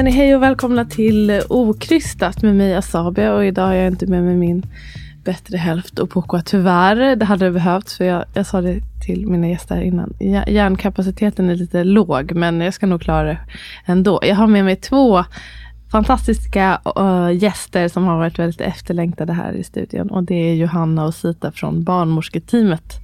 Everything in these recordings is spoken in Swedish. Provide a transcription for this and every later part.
Hörni, hej och välkomna till Okrystat med mig Asabia. och idag har jag inte med mig min bättre hälft och Poco tyvärr. Det hade det behövts för jag, jag sa det till mina gäster innan. Hjärnkapaciteten är lite låg men jag ska nog klara det ändå. Jag har med mig två fantastiska uh, gäster som har varit väldigt efterlängtade här i studion. Och det är Johanna och Sita från barnmorsketeamet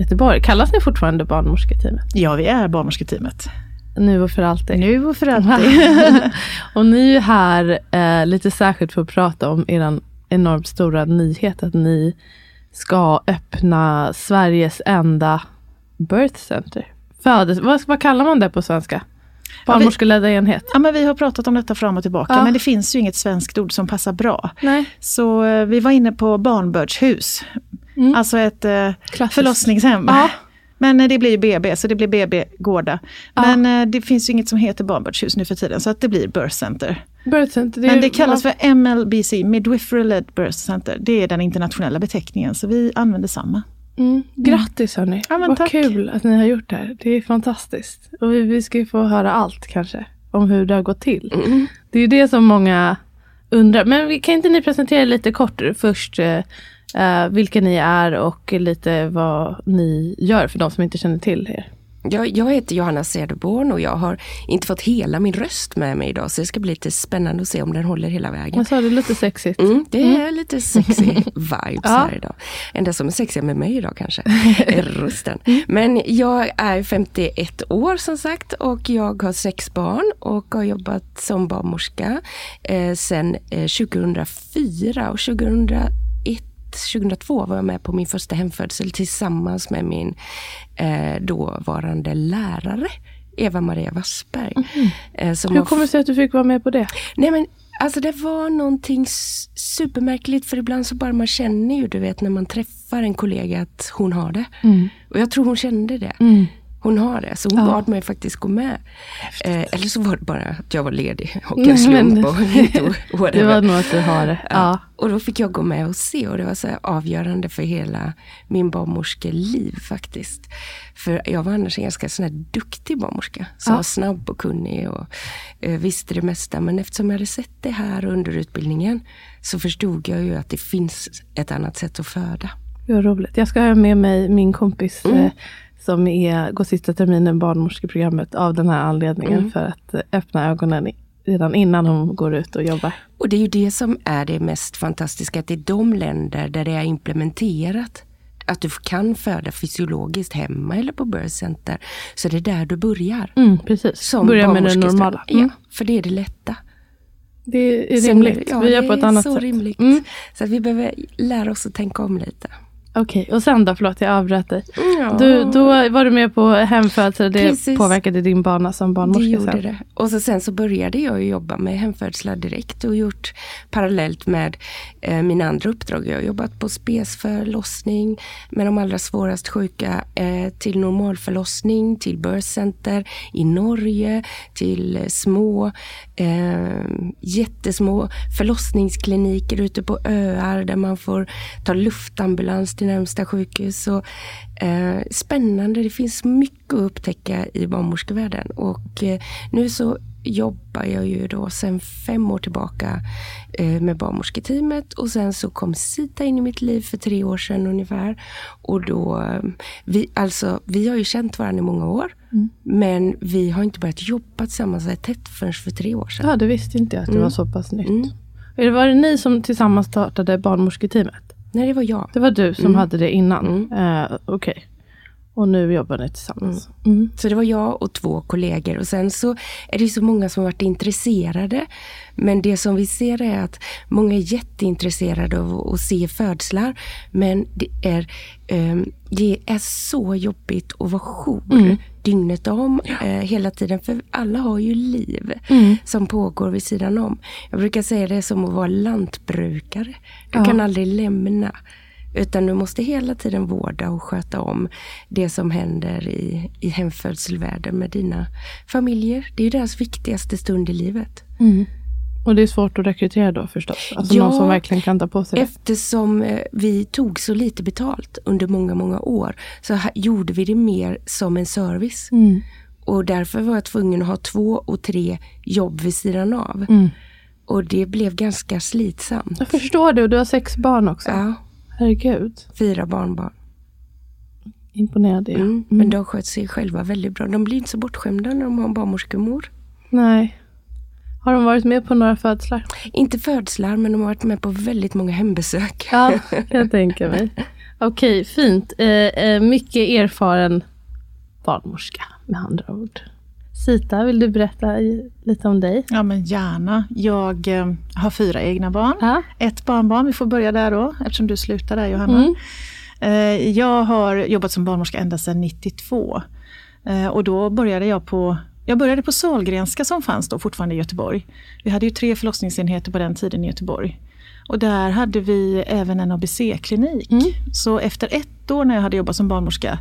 Göteborg. Kallas ni fortfarande barnmorsketeamet? Ja, vi är barnmorsketeamet. Nu och för alltid. Nu och för alltid. och ni är här eh, lite särskilt för att prata om er enormt stora nyhet att ni ska öppna Sveriges enda birth center. Födes, vad, vad kallar man det på svenska? Barnmorskeledda enhet? ja, men vi har pratat om detta fram och tillbaka, Ja. men det finns ju inget svenskt ord som passar bra. Nej. Så eh, vi var inne på barnbördshus, Mm. alltså ett eh, förlossningshem. Ja. Men eh, det blir ju BB, så det blir BB Gårda. Ja. Men eh, det finns ju inget som heter barnbördshus nu för tiden, så att det blir birth center. Birth center. Men det kallas för MLBC, Midwifery Led Birth Center. Det är den internationella beteckningen, så vi använder samma. Mm. Grattis hörni. Ja, Vad tack. kul att ni har gjort det här. Det är fantastiskt. Och vi, vi ska ju få höra allt kanske. Om hur det har gått till. Det är ju det som många undrar. Men vi- kan inte ni presentera lite kort först eh, vilka ni är och lite vad ni gör för de som inte känner till er. Jag, jag heter Johanna Cederborn och jag har inte fått hela min röst med mig idag så det ska bli lite spännande att se om den håller hela vägen. Jag sa det lite sexigt. Mm, det är lite sexy vibes Ja. här idag. Enda som är sexiga med mig idag kanske, är rösten. Men jag är 51 år som sagt och jag har sex barn och har jobbat som barnmorska eh, sedan eh, 2004 och 2001 2002 var jag med på min första hemfödsel tillsammans med min eh, dåvarande lärare Eva-Maria Wassberg. Eh, som Hur kommer det sig att du fick vara med på det? Nej men alltså det var någonting supermärkligt för ibland så bara man känner ju du vet när man träffar en kollega att hon har det. Och jag tror hon kände det. Hon har det, så hon Ja. bad mig faktiskt gå med. Eh, eller så var det bara att jag var ledig och en slump och inte Det var nog att du har det. Ja. Och då fick jag gå med och se och det var så här avgörande för hela min barnmorskeliv faktiskt. För jag var annars en ganska sån här duktig barnmorska. Som Ja. var snabb och kunnig och eh, visste det mesta. Men eftersom jag hade sett det här under utbildningen så förstod jag ju att det finns ett annat sätt att föda. Var roligt. Jag ska ha med mig min kompis Mm. Som är, går sista terminen barnmorskeprogrammet av den här anledningen. Mm. För att eh, öppna ögonen redan innan hon går ut och jobbar. Och det är ju det som är det mest fantastiska, att det är de länder där det är implementerat att du kan föda fysiologiskt hemma eller på birth center. Så det är där du börjar. Mm, precis. Som Börja med det normala. Mm. Ja, för det är det lätta. Det är Sen- rimligt. Ja, Vi gör det på ett är annat så sätt. rimligt. Mm. Så att vi behöver lära oss att tänka om lite. Okej, och sen då? Förlåt, jag avbröt dig. Ja. Du, då var du med på hemfödsel. Det Precis. påverkade din bana som Det barnmorska gjorde sen. det. Och så sen så började jag jobba med hemfödslar direkt och gjort parallellt med eh, mina andra uppdrag. Jag har jobbat på spesförlossning med de allra svårast sjuka eh, till normalförlossning, till birth center i Norge, till små, eh, jättesmå förlossningskliniker ute på öar där man får ta luftambulans till närmsta sjukhus. Och, eh, spännande, det finns mycket att upptäcka i barnmorskevärlden. Och eh, nu så jobbar jag ju då sedan fem år tillbaka eh, med barnmorsketeamet och sen så kom Sita in i mitt liv för tre år sedan ungefär. Och då, eh, vi, alltså, vi har ju känt varandra i många år. Mm. Men vi har inte börjat jobba tillsammans tätt förrän för tre år sedan. Ja, det visste inte jag att det mm. var så pass nytt. Mm. Var det ni som tillsammans startade barnmorsketeamet? Nej, det var jag. Det var du som mm. hade det innan? Mm. Uh, Okej. Okay. Och nu jobbar ni tillsammans. Mm. Mm. Så det var jag och två kollegor. Och sen så är det så många som har varit intresserade. Men det som vi ser är att många är jätteintresserade av att se födslar. Men det är, um, det är så jobbigt att vara jour mm. Dygnet om, ja. uh, hela tiden. För alla har ju liv mm. som pågår vid sidan om. Jag brukar säga det som att vara lantbrukare. Du ja. kan aldrig lämna utan du måste hela tiden vårda och sköta om det som händer i, i hemfödselvärlden med dina familjer. Det är deras viktigaste stund i livet. Mm. Och det är svårt att rekrytera då förstås? Alltså ja, någon som verkligen kan ta på sig det? Eftersom eh, vi tog så lite betalt under många, många år så gjorde vi det mer som en service. Mm. Och därför var jag tvungen att ha två och tre jobb vid sidan av. Mm. Och det blev ganska slitsamt. Jag förstår det och du har sex barn också. Ja. Herregud. Fyra barnbarn. Imponerad mm. mm. Men de sköter sig själva väldigt bra. De blir inte så bortskämda när de har en barnmorskemor. Nej. Har de varit med på några födslar? Inte födslar, men de har varit med på väldigt många hembesök. Ja, jag tänker mig. Okej, fint. Eh, eh, mycket erfaren barnmorska med andra ord. Sita, vill du berätta lite om dig? Ja, men gärna. Jag eh, har fyra egna barn. Ja. Ett barnbarn, vi får börja där då, eftersom du slutar där Johanna. Mm. Eh, jag har jobbat som barnmorska ända sedan 92. Eh, och då började jag på jag började på Sahlgrenska som fanns då fortfarande i Göteborg. Vi hade ju tre förlossningsenheter på den tiden i Göteborg. Och där hade vi även en ABC-klinik. Mm. Så efter ett år när jag hade jobbat som barnmorska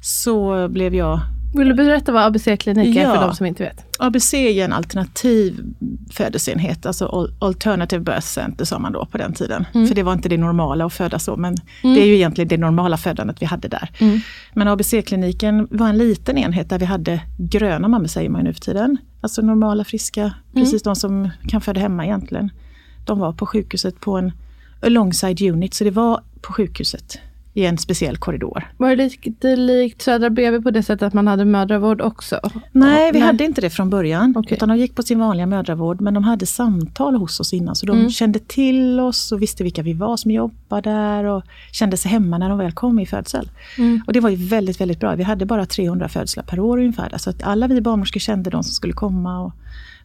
så blev jag vill du berätta vad ABC-klinik är ja. för de som inte vet? ABC är en alternativ födelseenhet, alltså Alternative Birth Center sa man då på den tiden. Mm. För det var inte det normala att föda så, men mm. det är ju egentligen det normala födandet vi hade där. Mm. Men ABC-kliniken var en liten enhet där vi hade gröna mammor säger man nu för tiden. Alltså normala, friska, mm. precis de som kan föda hemma egentligen. De var på sjukhuset på en alongside unit, så det var på sjukhuset i en speciell korridor. Var det lite likt Södra BB på det sättet att man hade mödravård också? Nej, vi Nej. hade inte det från början. Okay. Utan de gick på sin vanliga mödravård, men de hade samtal hos oss innan. Så de mm. kände till oss och visste vilka vi var som jobbade där och kände sig hemma när de väl kom i födsel. Mm. Och det var ju väldigt, väldigt bra. Vi hade bara 300 födslar per år ungefär. Så att alla vi barnmorskor kände de som skulle komma. Och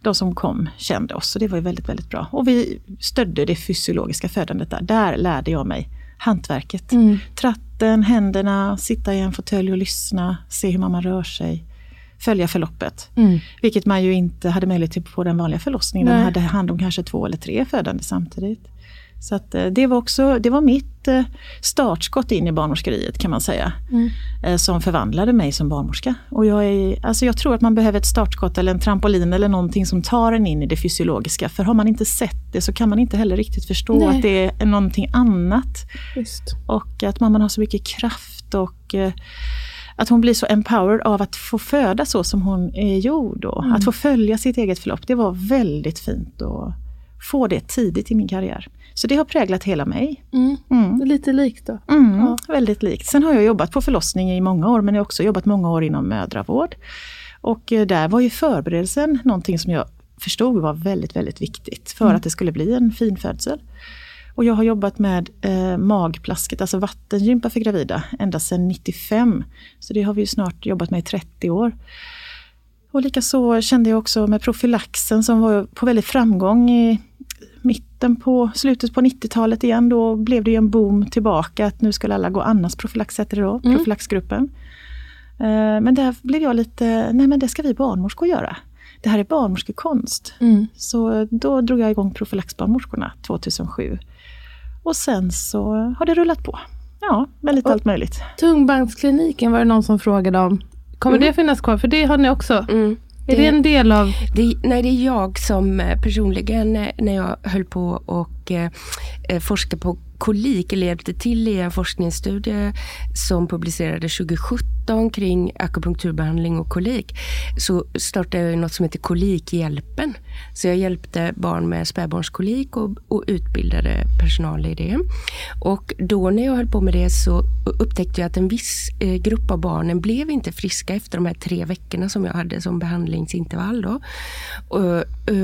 de som kom kände oss. Så det var ju väldigt, väldigt bra. Och vi stödde det fysiologiska födandet där. Där lärde jag mig hantverket. Mm. Tratten, händerna, sitta i en fåtölj och lyssna, se hur mamma rör sig. Följa förloppet. Mm. Vilket man ju inte hade möjlighet till på den vanliga förlossningen. Nej. Man hade hand om kanske två eller tre födande samtidigt. Så att eh, det var också det var mitt eh, startskott in i barnmorskeriet kan man säga. Mm. Eh, som förvandlade mig som barnmorska. Och jag, är, alltså jag tror att man behöver ett startskott eller en trampolin eller någonting som tar en in i det fysiologiska. För har man inte sett det så kan man inte heller riktigt förstå Nej. att det är någonting annat. Just. Och att mamman har så mycket kraft och att hon blir så empowered av att få föda så som hon är gjord. Mm. Att få följa sitt eget förlopp, det var väldigt fint att få det tidigt i min karriär. Så det har präglat hela mig. Mm. Mm. Lite likt då? Mm, ja. Väldigt likt. Sen har jag jobbat på förlossning i många år, men jag har också jobbat många år inom mödravård. Och eh, där var ju förberedelsen någonting som jag förstod var väldigt, väldigt viktigt för mm. att det skulle bli en fin födsel. Och jag har jobbat med eh, magplasket, alltså vattengympa för gravida, ända sedan 95. Så det har vi snart jobbat med i 30 år. Och likaså kände jag också med profylaxen som var på väldigt framgång i mitten på slutet på 90-talet igen, då blev det en boom tillbaka att nu skulle alla gå Annas profylax, hette det då, mm. profylaxgruppen. Eh, men där blev jag lite, nej men det ska vi barnmorskor göra. Det här är barnmorskekonst. Mm. Så då drog jag igång profylaxbarnmorskorna 2007. Och sen så har det rullat på. Ja, väldigt och allt möjligt. Tungbandskliniken var det någon som frågade om. Kommer mm. det finnas kvar? För det har ni också. Mm. Är det, en del av... Det, nej, det är jag som eh, personligen, eh, när jag höll på och Eh, eh, och forskar på kolik, eller hjälpte till i en forskningsstudie som publicerades 2017 kring akupunkturbehandling och kolik. Så startade jag något som heter Kolikhjälpen. Så jag hjälpte barn med spädbarnskolik och, och utbildade personal i det. Och då när jag höll på med det så upptäckte jag att en viss eh, grupp av barnen blev inte friska efter de här tre veckorna som jag hade som behandlingsintervall. Då. Och,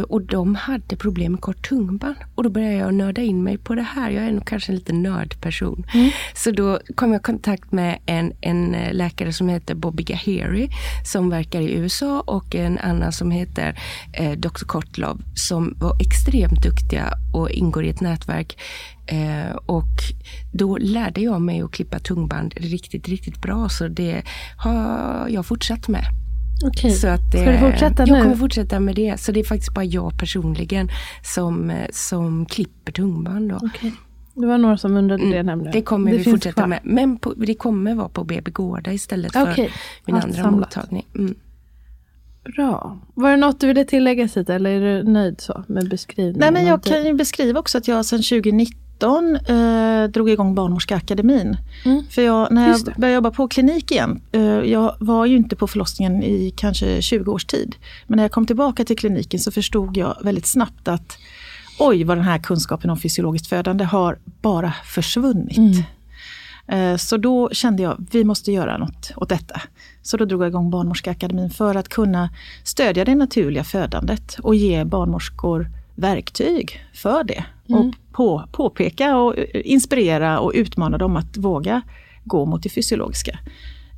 och de hade problem med kort tungband. Och då började jag nörda in mig på det här. Jag är nog kanske en liten nördperson. Mm. Så då kom jag i kontakt med en, en läkare som heter Bobby Gahiri som verkar i USA och en annan som heter eh, Dr. Kotlov som var extremt duktiga och ingår i ett nätverk Eh, och då lärde jag mig att klippa tungband riktigt, riktigt bra. Så det har jag fortsatt med. Okej. Så att, Ska du fortsätta jag nu? Jag kommer fortsätta med det. Så det är faktiskt bara jag personligen som, eh, som klipper tungband. Då. Okay. Det var några som undrade mm, det nämligen. Det kommer det vi fortsätta kvar. med. Men på, det kommer vara på BB Gårda istället för okay. min Allt andra samlat. mottagning. Mm. Bra. Var det något du ville tillägga Sita eller är du nöjd så med beskrivningen? Nej men jag kan ju beskriva också att jag sedan 2019 2019 eh, drog igång Barnmorskeakademin. Mm. För jag, när jag började jobba på klinik igen, eh, jag var ju inte på förlossningen i kanske 20 års tid. Men när jag kom tillbaka till kliniken så förstod jag väldigt snabbt att oj vad den här kunskapen om fysiologiskt födande har bara försvunnit. Mm. Eh, så då kände jag, vi måste göra något åt detta. Så då drog jag igång Barnmorskeakademin för att kunna stödja det naturliga födandet och ge barnmorskor verktyg för det. Mm. Och på, påpeka och inspirera och utmana dem att våga gå mot det fysiologiska.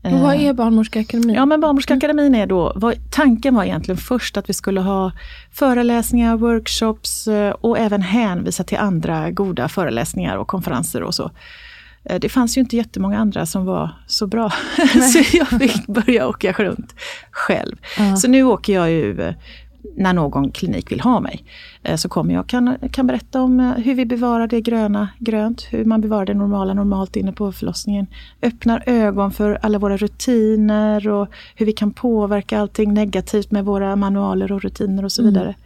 Och vad är Barnmorskeakademin? Ja, men Barnmorskeakademin är då, vad, tanken var egentligen först att vi skulle ha föreläsningar, workshops eh, och även hänvisa till andra goda föreläsningar och konferenser och så. Eh, det fanns ju inte jättemånga andra som var så bra, så jag fick börja åka runt själv. Uh -huh. Så nu åker jag ju eh, när någon klinik vill ha mig. Eh, så kommer jag kan, kan berätta om eh, hur vi bevarar det gröna grönt, hur man bevarar det normala normalt inne på förlossningen. Öppnar ögon för alla våra rutiner och hur vi kan påverka allting negativt med våra manualer och rutiner och så mm. vidare. Mm.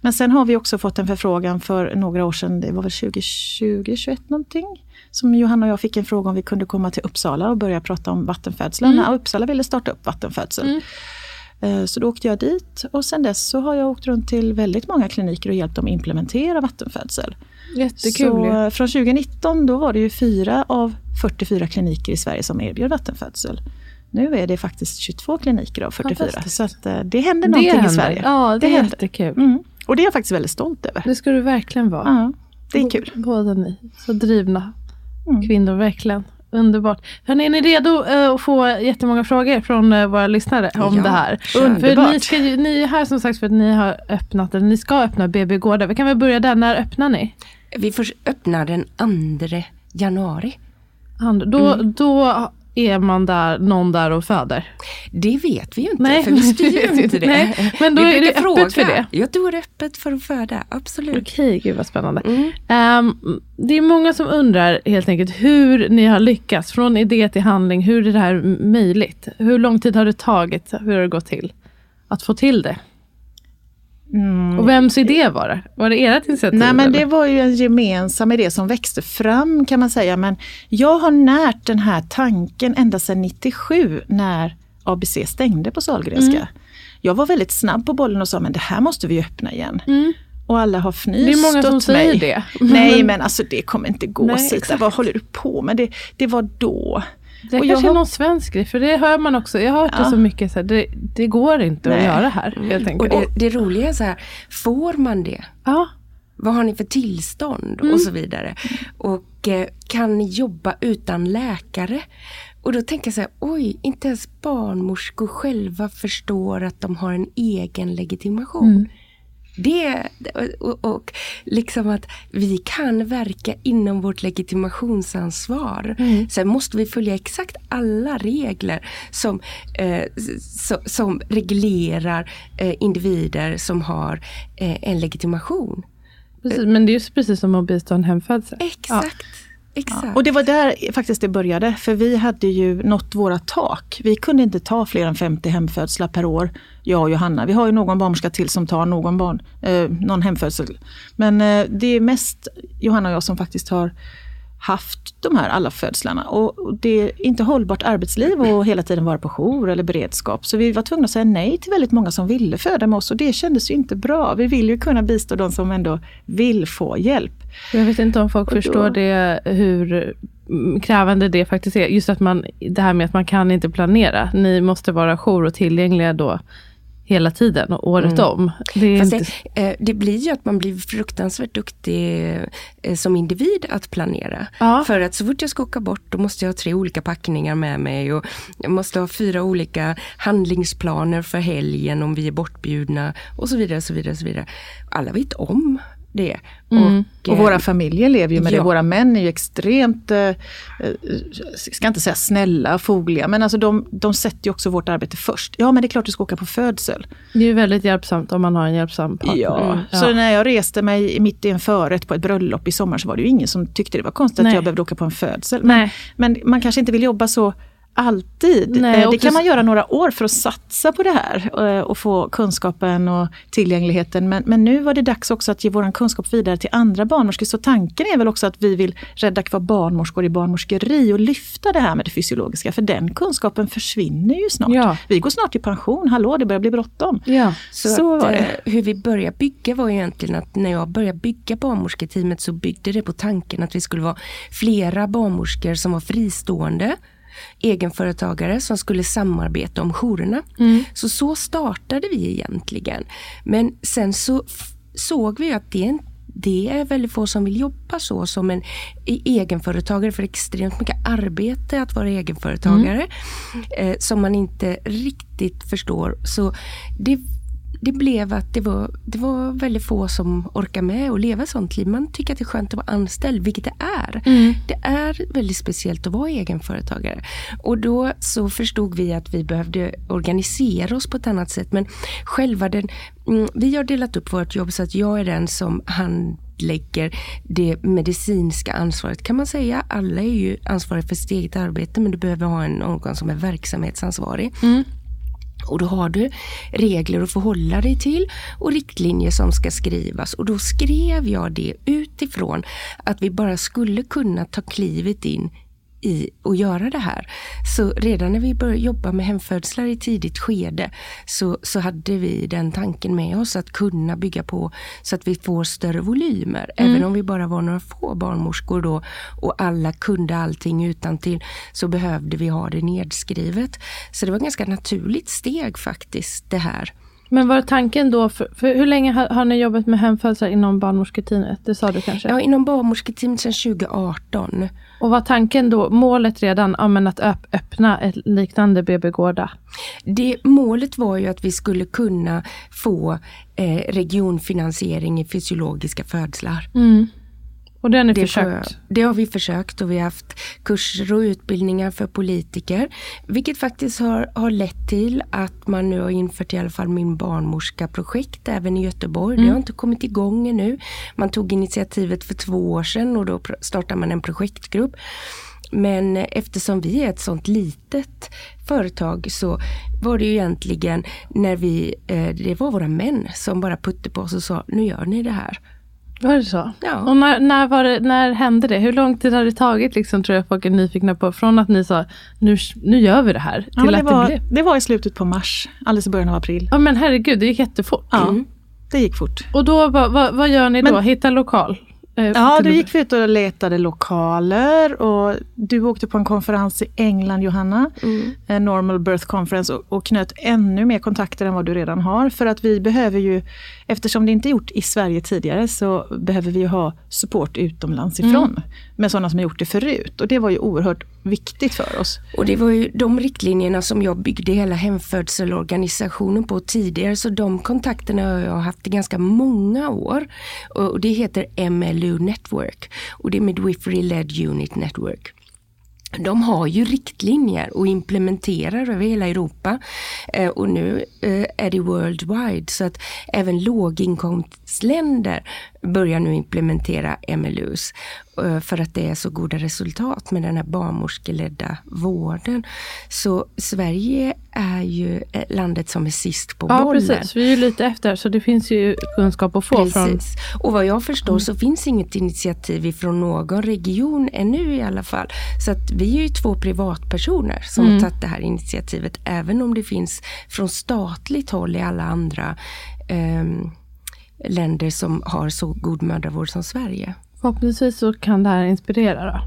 Men sen har vi också fått en förfrågan för några år sedan, det var väl 2020, 2021 någonting. Som Johanna och jag fick en fråga om vi kunde komma till Uppsala och börja prata om vattenfödslar. Mm. Uppsala ville starta upp vattenfödsel. Mm. Eh, så då åkte jag dit och sen dess så har jag åkt runt till väldigt många kliniker och hjälpt dem implementera vattenfödsel. Jättekul. Så eh, från 2019 då var det ju fyra av 44 kliniker i Sverige som erbjöd vattenfödsel. Nu är det faktiskt 22 kliniker av 44. Så att eh, det händer någonting det händer. i Sverige. Ja, det, det är jättekul. Mm. Och det är jag faktiskt väldigt stolt över. Det ska du verkligen vara. Ja, det är kul. Båda ni, så drivna mm. kvinnor, verkligen. Underbart. Hörrni, är ni redo uh, att få jättemånga frågor från uh, våra lyssnare om ja, det här? Underbart. Ni, ska, ni är här som sagt för att ni har öppnat, eller ni ska öppna BB Gårdar. Vi kan väl börja där, när öppnar ni? Vi får öppna den 2 januari. And, då, mm. då är man där, någon där och föder? Det vet vi ju inte, Nej. för vi styr ju inte det. Nej. Men då är det öppet fråga. för det? Ja, då är det öppet för att föda, absolut. Okej, gud vad spännande. Mm. Um, det är många som undrar helt enkelt hur ni har lyckats, från idé till handling. Hur är det här möjligt? Hur lång tid har det tagit? Hur har det gått till att få till det? Mm. Och vems idé var det? Var det ert initiativ? Nej men det var ju en gemensam idé som växte fram kan man säga. Men jag har närt den här tanken ända sedan 97 när ABC stängde på Sahlgrenska. Mm. Jag var väldigt snabb på bollen och sa men det här måste vi öppna igen. Mm. Och alla har fnyst Det är många som säger mig. det. Nej men alltså det kommer inte gå Nej, Sita, vad håller du på med? Det, det var då. Det och kanske har... är någon svensk grej, för det hör man också. Jag har hört ja. det så mycket, så här, det, det, går inte Nej. att göra här. Enkelt. Och det, det roliga är så här, får man det? Ja. Vad har ni för tillstånd? Mm. Och så vidare. Och eh, kan ni jobba utan läkare? Och då tänker jag så här, oj, inte ens barnmorskor själva förstår att de har en egen legitimation. Mm. Det, och, och liksom att vi kan verka inom vårt legitimationsansvar. Mm. Sen måste vi följa exakt alla regler som, eh, so, som reglerar eh, individer som har eh, en legitimation. Precis, men det är ju precis som att bistå en hemfödsel. Exakt. Ja exakt. Och det var där faktiskt det började, för vi hade ju nått våra tak. Vi kunde inte ta fler än 50 hemfödslar per år, jag och Johanna. Vi har ju någon barnmorska till som tar någon, barn, eh, någon hemfödsel. Men eh, det är mest Johanna och jag som faktiskt har haft de här alla födslarna. Och det är inte hållbart arbetsliv att hela tiden vara på jour eller beredskap. Så vi var tvungna att säga nej till väldigt många som ville föda med oss och det kändes ju inte bra. Vi vill ju kunna bistå de som ändå vill få hjälp. Jag vet inte om folk då, förstår det, hur krävande det faktiskt är. Just att man, det här med att man kan inte planera. Ni måste vara jour och tillgängliga då hela tiden och året mm. om. Det, inte... det, eh, det, blir ju att man blir fruktansvärt duktig eh, som individ att planera. Ja. För att så fort jag ska åka bort då måste jag ha tre olika packningar med mig och jag måste ha fyra olika handlingsplaner för helgen om vi är bortbjudna och så vidare. Så vidare, så vidare. Alla vet om det. Mm. Och, och, våra familjer lever ju med ja. det. Våra män är ju extremt, eh, ska inte säga snälla, fogliga, men alltså de, de sätter ju också vårt arbete först. Ja men det är klart du ska åka på födsel. Det är ju väldigt hjälpsamt om man har en hjälpsam partner. Ja. Mm. ja. så när jag reste mig mitt i en förrätt på ett bröllop i sommar så var det ju ingen som tyckte det var konstigt Nej. att jag behövde åka på en födsel. Men, men man kanske inte vill jobba så alltid. Nej, eh, det kan man göra några år för att satsa på det här eh, och få kunskapen och tillgängligheten. Men, men nu var det dags också att ge vår kunskap vidare till andra barnmorskor. Så tanken är väl också att vi vill rädda kvar barnmorskor i barnmorskeri och lyfta det här med det fysiologiska. För den kunskapen försvinner ju snart. Ja. Vi går snart i pension, hallå det börjar bli bråttom. Ja. Så, så att, eh, hur vi började bygga var egentligen att när jag började bygga barnmorsketeamet så byggde det på tanken att vi skulle vara flera barnmorskor som var fristående egenföretagare som skulle samarbeta om jourerna. Mm. Så så startade vi egentligen. Men sen så såg vi att det det är väldigt få som vill jobba så som en egenföretagare för extremt mycket arbete att vara egenföretagare mm. eh, som man inte riktigt förstår. Så det det blev att det var, det var väldigt få som orkar med att leva sånt liv. Man tycker att det är skönt att vara anställd, vilket det är. Mm. Det är väldigt speciellt att vara egenföretagare. Och då så förstod vi att vi behövde organisera oss på ett annat sätt. Men själva den, mm, vi har delat upp vårt jobb så att jag är den som handlägger det medicinska ansvaret kan man säga. Alla är ju ansvariga för sitt eget arbete men du behöver ha en någon som är verksamhetsansvarig. Mm. Och då har du regler att förhålla dig till och riktlinjer som ska skrivas. Och då skrev jag det utifrån att vi bara skulle kunna ta klivet in i att göra det här. Så redan när vi började jobba med hemfödslar i tidigt skede så, så hade vi den tanken med oss att kunna bygga på så att vi får större volymer. Mm. Även om vi bara var några få barnmorskor då och alla kunde allting utan till så behövde vi ha det nedskrivet. Så det var ett ganska naturligt steg faktiskt det här. Men var tanken då, för, för hur länge har, har, ni jobbat med hemfödslar inom barnmorsketeamet? Det sa du kanske? Ja, inom barnmorsketeamet sedan 2018. Och var tanken då, målet redan, ja, att öppna ett liknande BB-gårda? Det, målet var ju att vi skulle kunna få eh, regionfinansiering i fysiologiska födslar. Mm. Och det har ni det försökt? För, det har vi försökt och vi har haft kurser och utbildningar för politiker. Vilket faktiskt har, har lett till att man nu har infört i alla fall min barnmorska-projekt även i Göteborg. Mm. Det har inte kommit igång ännu. Man tog initiativet för två år sedan och då startade man en projektgrupp. Men eftersom vi är ett sånt litet företag så var det ju egentligen när vi, eh, det var våra män som bara putte på oss och sa, nu gör ni det här. Var det så? Ja. Och när, när, var det, när hände det? Hur lång tid har det tagit, liksom, tror jag folk är nyfikna på? Från att ni sa, nu, nu gör vi det här, till ja, det att var, det blev... Det var i slutet på mars, alldeles i början av april. Ja men herregud, det gick jättefort. Ja, mm. det gick fort. Och då, vad, vad, vad gör ni men, då? Hitta lokal? Eh, ja, då gick vi ut och letade lokaler och du åkte på en konferens i England Johanna, mm. Normal Birth Conference och, och knöt ännu mer kontakter än vad du redan har. För att vi behöver ju, eftersom det inte är gjort i Sverige tidigare, så behöver vi ha support utomlands ifrån. Mm. Med sådana som har gjort det förut. Och det var ju oerhört viktigt för oss. Och det var ju de riktlinjerna som jag byggde hela hemfödselorganisationen på tidigare. Så de kontakterna har jag haft i ganska många år. Och det heter MLU Network och det är Midwifery Led Unit Network. De har ju riktlinjer och implementerar över hela Europa. Eh, och nu eh, är det worldwide. Så att även låginkomstländer börjar nu implementera MLUs eh, för att det är så goda resultat med den här barnmorskeledda vården. Så Sverige är ju eh, landet som är sist på ja, bollen. Precis. Vi är ju lite efter så det finns ju kunskap att få. Precis. Från... Och vad jag förstår mm. så finns inget initiativ ifrån någon region ännu i alla fall. Så att vi är ju två privatpersoner som mm. har tagit det här initiativet även om det finns från statligt håll i alla andra um, länder som har så god mödravård som Sverige. Förhoppningsvis så kan det här inspirera då?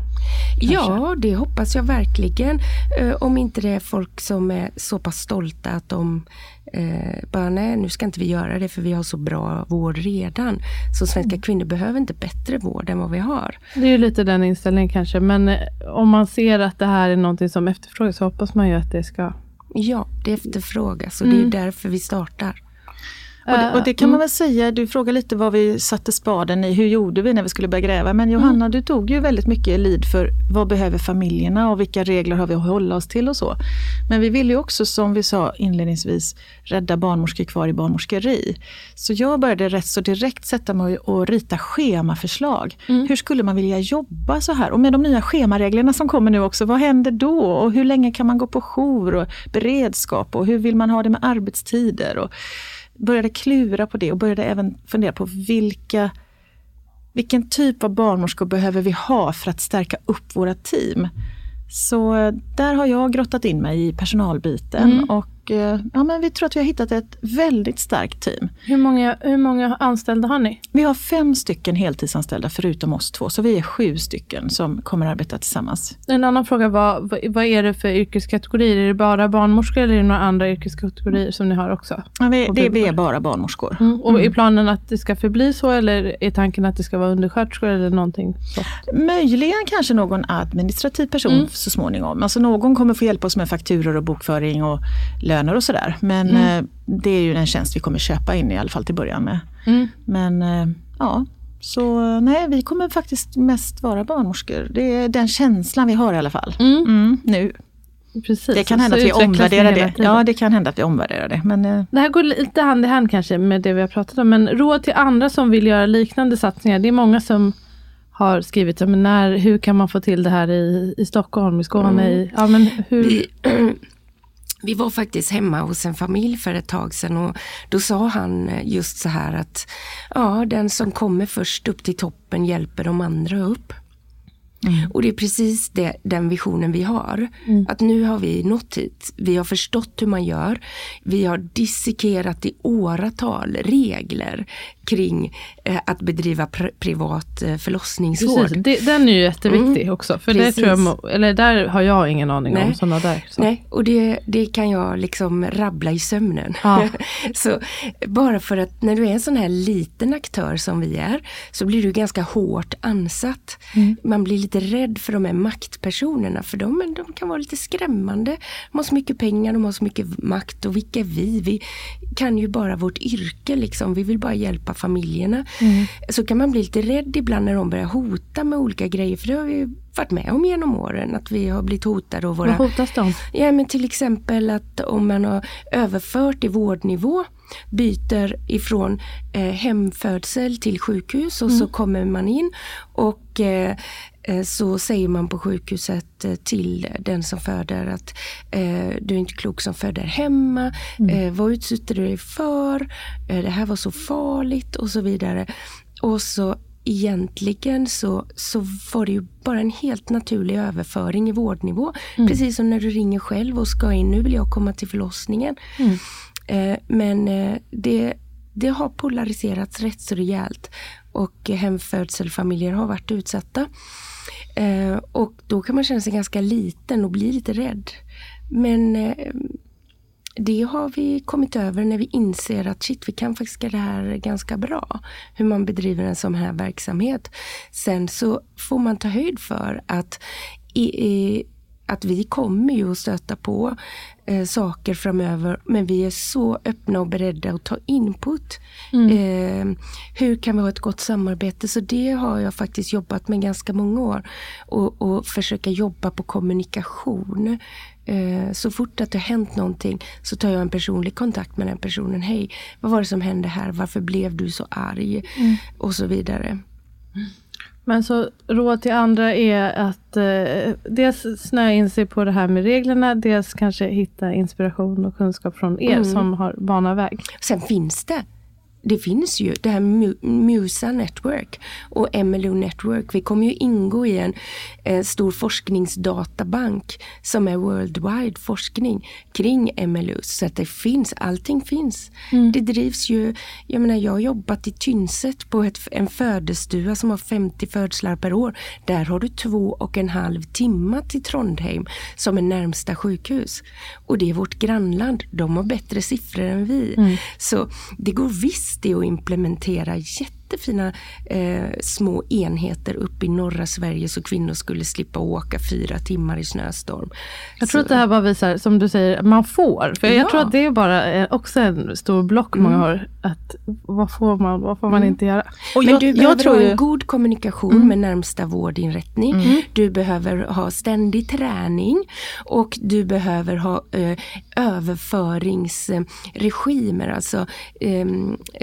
Kanske. Ja, det hoppas jag verkligen. Eh, om inte det är folk som är så pass stolta att de eh, bara, nej nu ska inte vi göra det för vi har så bra vård redan. Så svenska mm. kvinnor behöver inte bättre vård än vad vi har. Det är ju lite den inställningen kanske, men eh, om man ser att det här är någonting som efterfrågas så hoppas man ju att det ska... Ja, det efterfrågas och mm. det är därför vi startar. Och det, och det, kan man mm. väl säga, du frågar lite vad vi satte spaden i, hur gjorde vi när vi skulle börja gräva? Men Johanna, mm. du tog ju väldigt mycket lid för vad behöver familjerna och vilka regler har vi att hålla oss till och så. Men vi vill ju också, som vi sa inledningsvis, rädda barnmorskor kvar i barnmorskeri. Så jag började rätt så direkt sätta mig och rita schemaförslag. Mm. Hur skulle man vilja jobba så här? Och med de nya schemareglerna som kommer nu också, vad händer då? Och hur länge kan man gå på jour och beredskap? Och hur vill man ha det med arbetstider? Och började klura på det och började även fundera på vilka, vilken typ av barnmorskor behöver vi ha för att stärka upp våra team. Så eh, där har jag grottat in mig i personalbiten mm. och Eh, ja, men vi tror att vi har hittat ett väldigt starkt team. Hur många, hur många anställda har ni? Vi har fem stycken heltidsanställda förutom oss två, så vi är sju stycken som kommer att arbeta tillsammans. En annan fråga var, vad är det för yrkeskategorier? Är det bara barnmorskor eller är det några andra yrkeskategorier som ni har också? Ja, vi, det, vi är bara barnmorskor. Mm. Och mm. Är planen att det ska förbli så eller är tanken att det ska vara undersköterskor eller någonting sånt? Möjligen kanske någon administrativ person mm. så småningom. Alltså någon kommer få hjälpa oss med fakturor och bokföring och löner och sådär. Men mm. Eh, det är ju en tjänst vi kommer köpa in i alla fall till början med. Mm. Men eh, ja, så nej, vi kommer faktiskt mest vara barnmorskor. Det är den känslan vi har i alla fall. Mm. mm nu. Precis, det kan hända att vi omvärderar det. Ja, det kan hända att vi omvärderar det. Men, eh, det här går lite hand i hand kanske med det vi har pratat om. Men råd till andra som vill göra liknande satsningar. Det är många som har skrivit, men när, hur kan man få till det här i, i Stockholm, i Skåne? Mm. I, ja, men hur? Vi, Vi var faktiskt hemma hos en familj för ett tag sedan och då sa han eh, just så här att ja, den som kommer först upp till toppen hjälper de andra upp. Mm. Och det är precis det, den visionen vi har. Mm. Att nu har vi nått hit. Vi har förstått hur man gör. Vi har dissekerat i åratal regler kring eh, att bedriva pr privat eh, förlossningsvård. Precis, det, den är ju jätteviktig mm. också. För det tror jag, eller där har jag ingen aning Nej. om sådana där. Så. Nej, och det, det kan jag liksom rabbla i sömnen. Ja. så bara för att när du är en sån här liten aktör som vi är så blir du ganska hårt ansatt. Mm. Man blir lite rädd för de här maktpersonerna för de, de kan vara lite skrämmande. De har så mycket pengar, de har så mycket makt och vilka är vi? Vi kan ju bara vårt yrke liksom. Vi vill bara hjälpa familjerna. Mm. Så kan man bli lite rädd ibland när de börjar hota med olika grejer. För det har vi varit med om genom åren. Att vi har blivit hotade. Och våra, Vad hotas de? Ja men till exempel att om man har överfört i vårdnivå byter ifrån eh, hemfödsel till sjukhus och mm. så kommer man in och eh, så säger man på sjukhuset eh, till den som föder att eh, du är inte klok som föder hemma. Mm. Eh, vad utsätter du dig för? det här var så farligt och så vidare. Och så egentligen så, så var det ju bara en helt naturlig överföring i vårdnivå. Mm. Precis som när du ringer själv och ska in, nu vill jag komma till förlossningen. Mm. Eh, men eh, det, det har polariserats rätt så rejält och hemfödselfamiljer har varit utsatta. Eh, och då kan man känna sig ganska liten och bli lite rädd. Men eh, det har vi kommit över när vi inser att shit, vi kan faktiskt det här ganska bra. Hur man bedriver en sån här verksamhet. Sen så får man ta höjd för att i, i, att vi kommer ju att stöta på eh, saker framöver men vi är så öppna och beredda att ta input. Mm. Eh, hur kan vi ha ett gott samarbete? Så det har jag faktiskt jobbat med ganska många år. Och, och försöka jobba på kommunikation. Eh, så fort att det har hänt någonting så tar jag en personlig kontakt med den personen. Hej, vad var det som hände här? Varför blev du så arg? Mm. Och så vidare. Men så råd till andra är att eh, dels snöa in sig på det här med reglerna, dels kanske hitta inspiration och kunskap från er mm. som har bana väg. Sen finns det det finns ju, det här Musa Network och MLO Network. Vi kommer ju ingå i en, en stor forskningsdatabank som är worldwide forskning kring MLU. Så att det finns, allting finns. Mm. Det drivs ju, jag menar jag har jobbat i Tynset på ett, en födestua som har 50 födslar per år. Där har du två och en halv timme till Trondheim som är närmsta sjukhus. Och det är vårt grannland, de har bättre siffror än vi. Mm. Så det går visst det att implementera jätte jättefina eh, små enheter uppe i norra Sverige så kvinnor skulle slippa åka fyra timmar i snöstorm. Jag tror så. att det här bara visar, som du säger, man får. För ja. jag tror att det är bara också en stor block mm. många har. Att vad får man, vad får man mm. inte göra? Och Men jag, du behöver ha en god kommunikation mm. med närmsta vårdinrättning. Mm. Du behöver ha ständig träning och du behöver ha eh, överföringsregimer, alltså eh,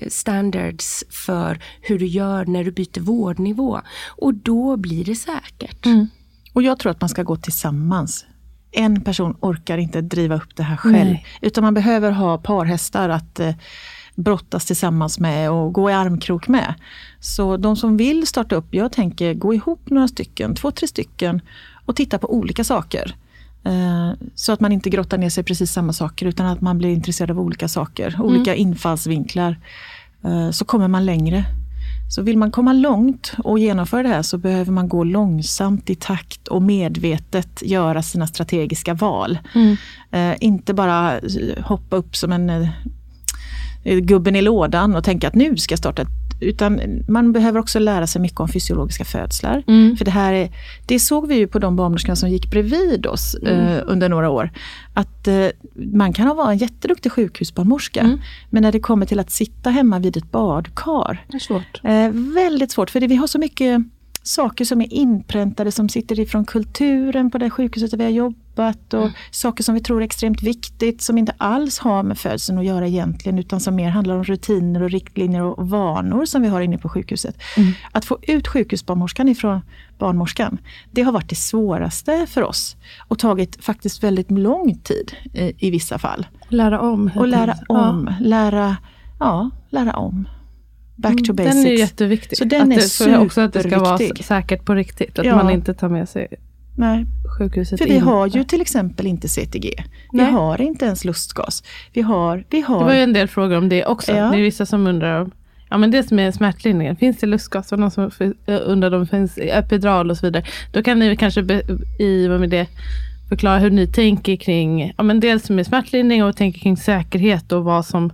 standards för hur du gör när du byter vårdnivå. Och då blir det säkert. Mm. Och jag tror att man ska gå tillsammans. En person orkar inte driva upp det här själv. Nej. Utan man behöver ha parhästar att eh, brottas tillsammans med och gå i armkrok med. Så de som vill starta upp, jag tänker gå ihop några stycken, två, tre stycken och titta på olika saker. Eh, så att man inte grottar ner sig i precis samma saker utan att man blir intresserad av olika saker, olika mm. infallsvinklar. Eh, så kommer man längre. Så vill man komma långt och genomföra det här så behöver man gå långsamt i takt och medvetet göra sina strategiska val. Mm. Eh, inte bara hoppa upp som en eh, gubben i lådan och tänka att nu ska jag starta ett utan man behöver också lära sig mycket om fysiologiska födslar. Mm. För det här är, det såg vi ju på de barnmorskorna som gick bredvid oss mm. eh, under några år. Att eh, man kan vara en jätteduktig sjukhusbarnmorska, mm. men när det kommer till att sitta hemma vid ett badkar. Det är svårt. Eh, väldigt svårt, för det, vi har så mycket saker som är inpräntade som sitter ifrån kulturen på det sjukhuset där vi har jobbat och mm. saker som vi tror är extremt viktigt som inte alls har med födseln att göra egentligen utan som mer handlar om rutiner och riktlinjer och vanor som vi har inne på sjukhuset. Mm. Att få ut sjukhusbarnmorskan ifrån barnmorskan, det har varit det svåraste för oss och tagit faktiskt väldigt lång tid i, i vissa fall. Lära om. Och lära om, ja. lära, ja, lära om. Back to basics. Mm, den är jätteviktig. Så den att är superviktig. Också att det ska vara säkert på riktigt. Att ja. man inte tar med sig Nej. sjukhuset För vi har ju till exempel inte CTG. Vi Nej. har inte ens lustgas. Vi har, vi har... Det var ju en del frågor om det också. Ja. Det är vissa som undrar om Ja men det som är smärtlindringen, finns det lustgas? Och någon som undrar om det finns epidural och så vidare. Då kan ni kanske be, i och med det förklara hur ni tänker kring, ja men dels med smärtlindring och tänker kring säkerhet och vad som,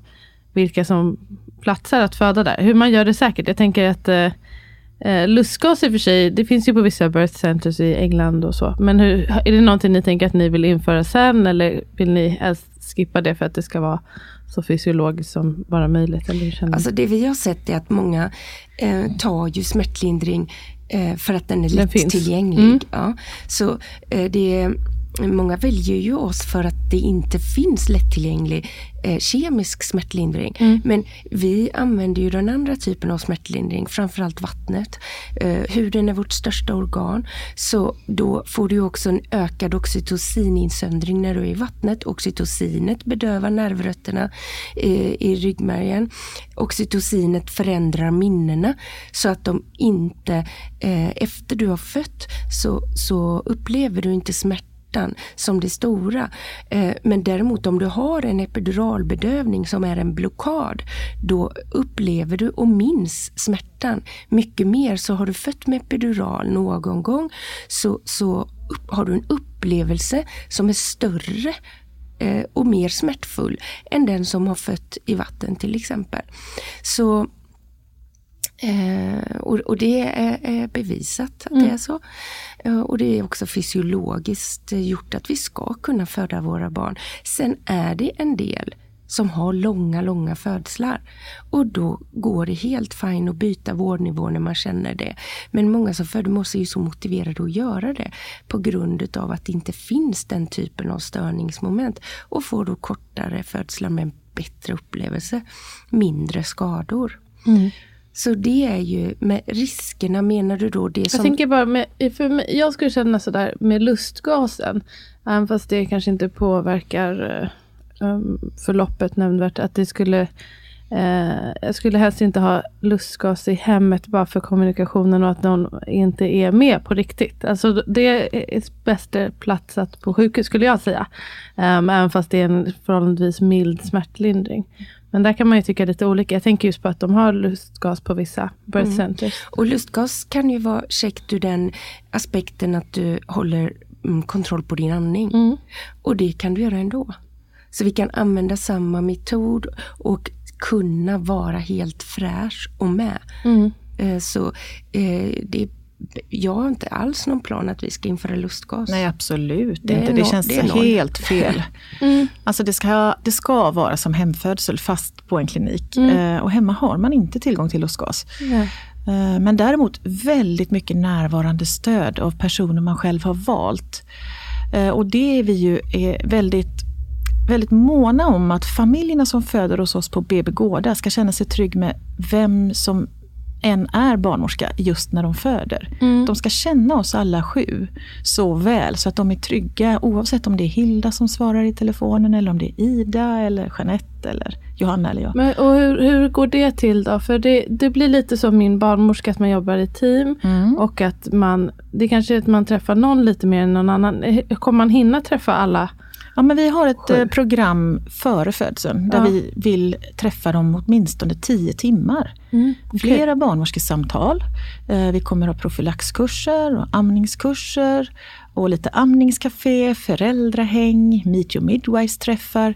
vilka som platser att föda där. Hur man gör det säkert. Jag tänker att eh, lustgas i och för sig, det finns ju på vissa birth centers i England och så. Men hur, är det någonting ni tänker att ni vill införa sen eller vill ni skippa det för att det ska vara så fysiologiskt som bara möjligt? Eller alltså det vi har sett är att många eh, tar ju smärtlindring eh, för att den är lättillgänglig. Mm. Ja. Så eh, det Många väljer ju oss för att det inte finns lättillgänglig eh, kemisk smärtlindring. Mm. Men vi använder ju den andra typen av smärtlindring, framförallt vattnet. Eh, huden är vårt största organ, så då får du också en ökad oxytocininsöndring när du är i vattnet. Oxytocinet bedövar nervrötterna eh, i ryggmärgen. Oxytocinet förändrar minnena så att de inte, eh, efter du har fött, så, så upplever du inte smärta smärtan som det stora. Eh, men däremot om du har en epiduralbedövning som är en blockad, då upplever du och minns smärtan mycket mer. Så har du fött med epidural någon gång så, så har du en upplevelse som är större eh, och mer smärtfull än den som har fött i vatten till exempel. Så Eh, och, och, det är, är bevisat att mm. det är så. Eh, och det är också fysiologiskt gjort att vi ska kunna föda våra barn. Sen är det en del som har långa, långa födslar. Och då går det helt fint att byta vårdnivå när man känner det. Men många som föder måste ju så motiverade att göra det på grund av att det inte finns den typen av störningsmoment och får då kortare födslar med en bättre upplevelse, mindre skador. Mm. Så det är ju med riskerna, menar du då det som... Jag tänker bara, med, för mig, jag skulle känna sådär med lustgasen, även fast det kanske inte påverkar um, förloppet nämnvärt, att det skulle Eh, jag skulle helst inte ha lustgas i hemmet bara för kommunikationen och att någon inte är med på riktigt. Alltså det är bästa platsat på sjukhus skulle jag säga. Um, även fast det är en förhållandevis mild smärtlindring. Men där kan man ju tycka lite olika. Jag tänker just på att de har lustgas på vissa birth mm. centers. Och lustgas kan ju vara käckt ur den aspekten att du håller mm, kontroll på din andning. Mm. Och det kan du göra ändå. Så vi kan använda samma metod och kunna vara helt fräsch och med. Mm. Eh, så eh, det jag har inte alls någon plan att vi ska införa lustgas. Nej absolut det inte, det känns det helt fel. mm. Alltså det ska, det ska vara som hemfödsel fast på en klinik. Mm. Eh, och hemma har man inte tillgång till lustgas. Mm. men däremot väldigt mycket närvarande stöd av personer man själv har valt. och det är vi ju är väldigt väldigt måna om att familjerna som föder hos oss på BB Gårda ska känna sig trygg med vem som än är barnmorska just när de föder. Mm. De ska känna oss alla sju så väl så att de är trygga oavsett om det är Hilda som svarar i telefonen eller om det är Ida eller Jeanette eller Johanna eller jag. Men, och hur, hur går det till då? För det, det blir lite som min barnmorska, att man jobbar i team mm. och att man, det kanske är att man träffar någon lite mer än någon annan. Kommer man hinna träffa alla Ja, men vi har ett. Eh, program före födseln där ja. vi vill träffa dem åtminstone tio timmar. Mm, okay. Flera barnmorskesamtal. Eh, vi kommer ha profylaxkurser och amningskurser och lite amningscafé, föräldrahäng, meet your midwives-träffar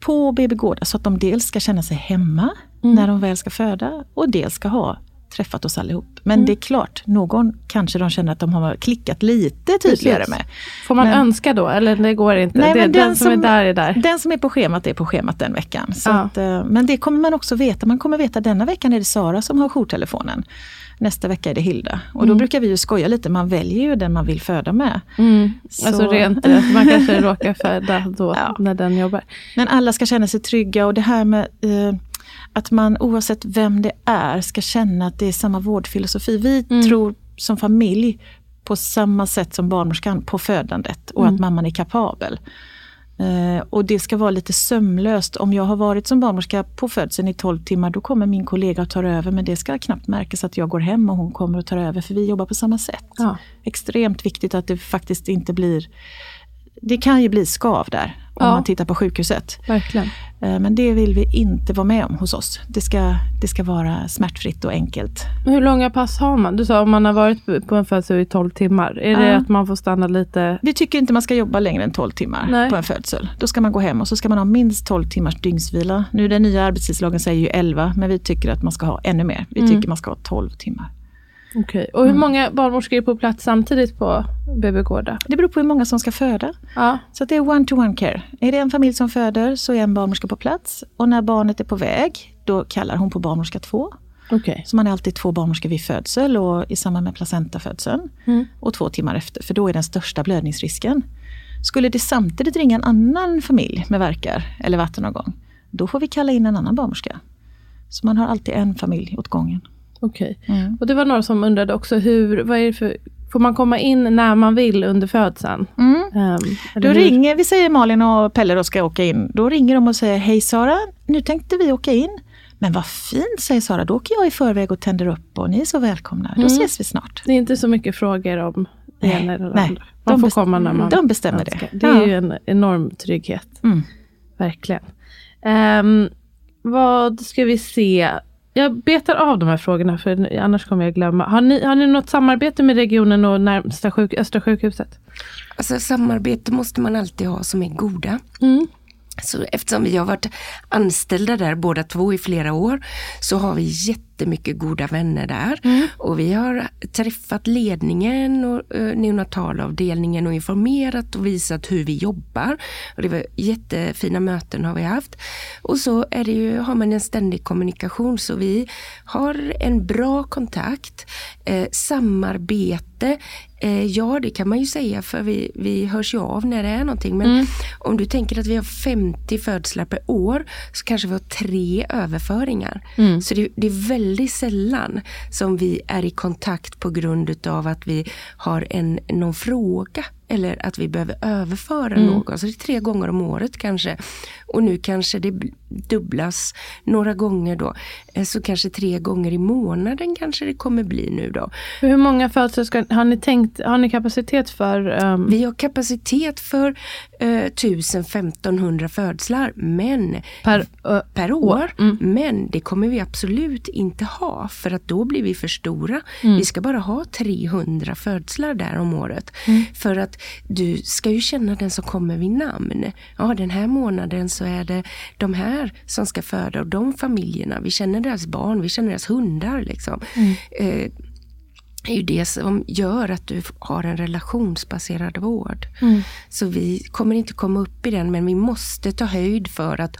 på BB Gårda så att de dels ska känna sig hemma mm. när de väl ska föda och dels ska ha träffat oss allihop. Men mm. det är klart, någon kanske de känner att de har klickat lite tydligare Precis. med. Får man men, önska då eller det går inte? Nej, det, den, den, som är där är där. Den som är på schemat är på schemat den veckan. Ja. att, eh, men det kommer man också veta. Man kommer veta denna veckan är det Sara som har jourtelefonen. Nästa vecka är det Hilda. Och mm. då brukar vi ju skoja lite, man väljer ju den man vill föda med. Mm. Alltså rent, man kanske råkar föda då ja. när den jobbar. Men alla ska känna sig trygga och det här med eh, att man oavsett vem det är ska känna att det är samma vårdfilosofi. Vi mm. tror som familj på samma sätt som barnmorskan på födandet och mm. att mamman är kapabel. Uh, och det ska vara lite sömlöst. Om jag har varit som barnmorska på födseln i 12 timmar, då kommer min kollega att ta över. Men det ska knappt märkas att jag går hem och hon kommer att ta över, för vi jobbar på samma sätt. Ja. Extremt viktigt att det faktiskt inte blir... Det kan ju bli skav där, om ja. man tittar på sjukhuset. Verkligen. Eh, men det vill vi inte vara med om hos oss. Det ska, det ska vara smärtfritt och enkelt. Hur långa pass har man? Du sa om man har varit på en födsel i 12 timmar. Är det att man får stanna lite? Vi tycker inte man ska jobba längre än 12 timmar Nej. på en födsel. Då ska man gå hem och så ska man ha minst 12 timmars dygnsvila. Nu den nya arbetstidslagen säger ju 11 men vi tycker att man ska ha ännu mer. Vi mm. tycker man ska ha 12 timmar. Okej, och hur mm. många barnmorskor är på plats samtidigt på BB Gårda? Det beror på hur många som ska föda. Ja. Så det är one-to-one care. Är det en familj som föder så är en barnmorska på plats. Och när barnet är på väg, då kallar hon på barnmorska två. Okay. Så man är alltid två barnmorskor vid födsel och i samband med placentafödseln. Mm. Och två timmar efter, för då är den största blödningsrisken. Skulle det samtidigt ringa en annan familj med verkar eller vattenavgång, då får vi kalla in en annan barnmorska. Så man har alltid en familj åt gången. Okej. Okay. Mm. Och det var några som undrade också, hur, vad är det för, får man komma in när man vill under födseln? Mm. Um, då ringer, vi säger Malin och Pelle då ska åka in. Då ringer de och säger, hej Sara, nu tänkte vi åka in. Men vad fint, säger Sara, då åker jag i förväg och tänder upp och ni är så välkomna. Då mm. ses vi snart. Det är inte så mycket frågor om det ena eller det andra. Man de får komma när man De bestämmer önskar. det. Det är ja. ju en enorm trygghet. Mm. Verkligen. Um, vad ska vi se? Jag betar av de här frågorna för annars kommer jag glömma. Har ni, har ni något samarbete med regionen och närmsta sjuk, Östra sjukhuset? Alltså samarbete måste man alltid ha som är goda. Mm. Så eftersom vi har varit anställda där båda två i flera år så har vi jätte jättemycket goda vänner där. Mm. Och vi har träffat ledningen och eh, neonatalavdelningen och informerat och visat hur vi jobbar. Och det var jättefina möten har vi haft. Och så är det ju, har man en ständig kommunikation så vi har en bra kontakt, eh, samarbete Eh, ja, det kan man ju säga för vi, vi hörs ju av när det är någonting. Men mm. om du tänker att vi har 50 födslar per år så kanske vi har tre överföringar. Mm. Så det, det, är väldigt sällan som vi är i kontakt på grund av att vi har en, någon fråga eller att vi behöver överföra mm. någon. Så det är tre gånger om året kanske. Och nu kanske det dubblas några gånger då. Eh, så kanske tre gånger i månaden kanske det kommer bli nu då. Hur många födslar har ni tänkt, har ni kapacitet för? Um... Vi har kapacitet för uh, 1000-1500 födslar men, per, uh, per år. Mm. Men det kommer vi absolut inte ha för att då blir vi för stora. Mm. Vi ska bara ha 300 födslar där om året. Mm. För att du ska ju känna den som kommer vid namn. Ja, den här månaden så är det de här som ska föda och de familjerna. Vi känner deras barn, vi känner deras hundar. Liksom. Mm. Eh, är ju det som gör att du har en relationsbaserad vård. Mm. Så vi kommer inte komma upp i den men vi måste ta höjd för att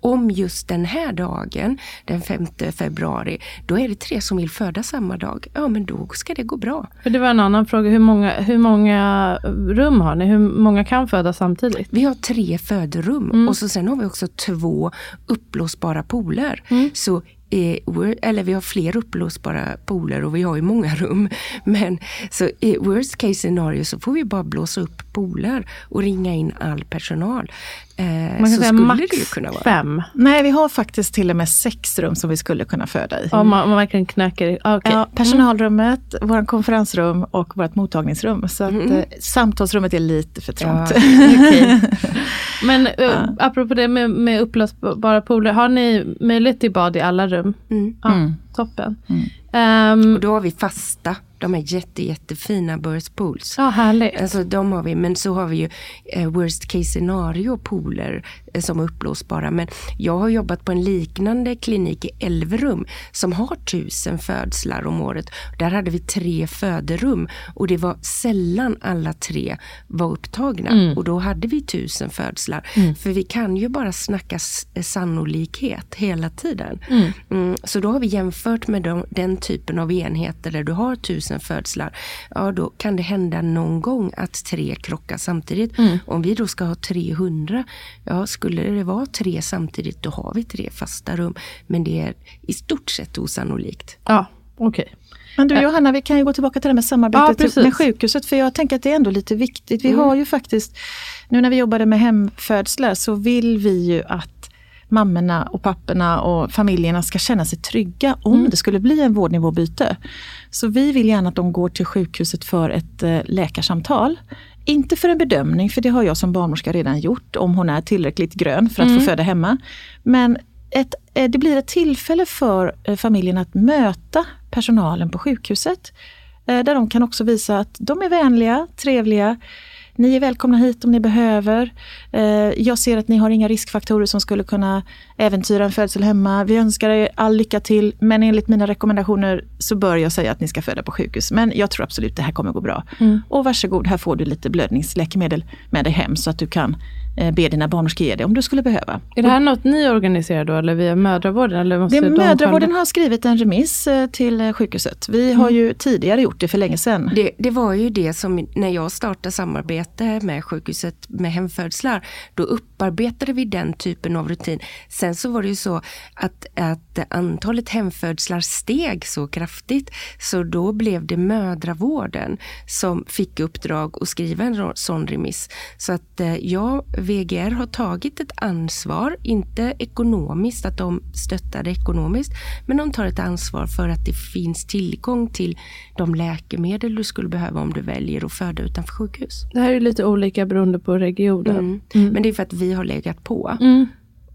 om just den här dagen, den 5 februari, då är det tre som vill föda samma dag. Ja men då ska det gå bra. För det var en annan fråga, hur många, hur många rum har ni? Hur många kan föda samtidigt? Vi har tre föderum mm. och så sen har vi också två uppblåsbara pooler. Mm. Så eller vi har fler uppblåsbara pooler och vi har ju många rum. Men så i worst case scenario så får vi bara blåsa upp pooler och ringa in all personal. Eh, Man kan säga max fem. Nej, vi har faktiskt till och med sex rum som vi skulle kunna föda i. Om man, man verkligen knäcker ah, okay. ja, Personalrummet, mm. vårt konferensrum och vårt mottagningsrum. Så att, mm. eh, samtalsrummet är lite för trångt. Ja, okay. Men uh, ja. apropå det med, med upplösbara pooler, har ni möjlighet till bad i alla rum? Mm. Ja, mm. Toppen. Um, och då har vi fasta de är jätte, jättefina birth pools. Ja, härligt. Alltså, de har vi, men så har vi ju eh, worst case scenario pooler som är uppblåsbara. Men jag har jobbat på en liknande klinik i Elverum som har tusen födslar om året. Där hade vi tre föderum och det var sällan alla tre var upptagna. Mm. Och då hade vi tusen födslar. Mm. För vi kan ju bara snacka eh, sannolikhet hela tiden. Mm. mm. så då har vi jämfört med de, den typen av enheter där du har tusen tusen födslar, ja då kan det hända någon gång att tre krockar samtidigt. Mm. Om vi då ska ha 300, ja skulle det vara tre samtidigt då har vi tre fasta rum. Men det är i stort sett osannolikt. Ja, okej. Okay. Men du Johanna, vi kan ju gå tillbaka till det med samarbetet ja, med sjukhuset, för jag tänker att det är ändå lite viktigt. Vi mm. har ju faktiskt, nu när vi jobbade med hemfödslar så vill vi ju att mammorna och papporna och familjerna ska känna sig trygga om mm. det skulle bli en vårdnivåbyte. Så vi vill gärna att de går till sjukhuset för ett eh, läkarsamtal. Inte för en bedömning, för det har jag som barnmorska redan gjort, om hon är tillräckligt grön för att mm. få föda hemma. Men ett, eh, det blir ett tillfälle för eh, familjen att möta personalen på sjukhuset. Där de kan också visa att de är vänliga, trevliga, ni är välkomna hit om ni behöver. Eh, jag ser att ni har inga riskfaktorer som skulle kunna äventyra en födsel hemma. Vi önskar er all lycka till, men enligt mina rekommendationer så bör jag säga att ni ska föda på sjukhus. Men jag tror absolut det här kommer gå bra. Mm. Och varsågod, här får du lite blödningsläkemedel med dig hem så att du kan be dina barnmorskor ge det om du skulle behöva. Är det här något ni organiserar då eller via mödravården? Eller måste det, mödravården har skrivit en remiss eh, till eh, sjukhuset. Vi mm. har ju tidigare gjort det för länge sedan. Det, det, var ju det som när jag startade samarbete med sjukhuset med hemfödslar. Då upparbetade vi den typen av rutin. Sen så var det ju så att, att antalet hemfödslar steg så kraftigt så då blev det mödravården som fick uppdrag att skriva en sån remiss. Så att jag VGR har tagit ett ansvar, inte ekonomiskt, att de stöttar ekonomiskt, men de tar ett ansvar för att det finns tillgång till de läkemedel du skulle behöva om du väljer att föda utanför sjukhus. Det här är lite olika beroende på regionen. Mm. Mm. Men det är för att vi har legat på. Mm.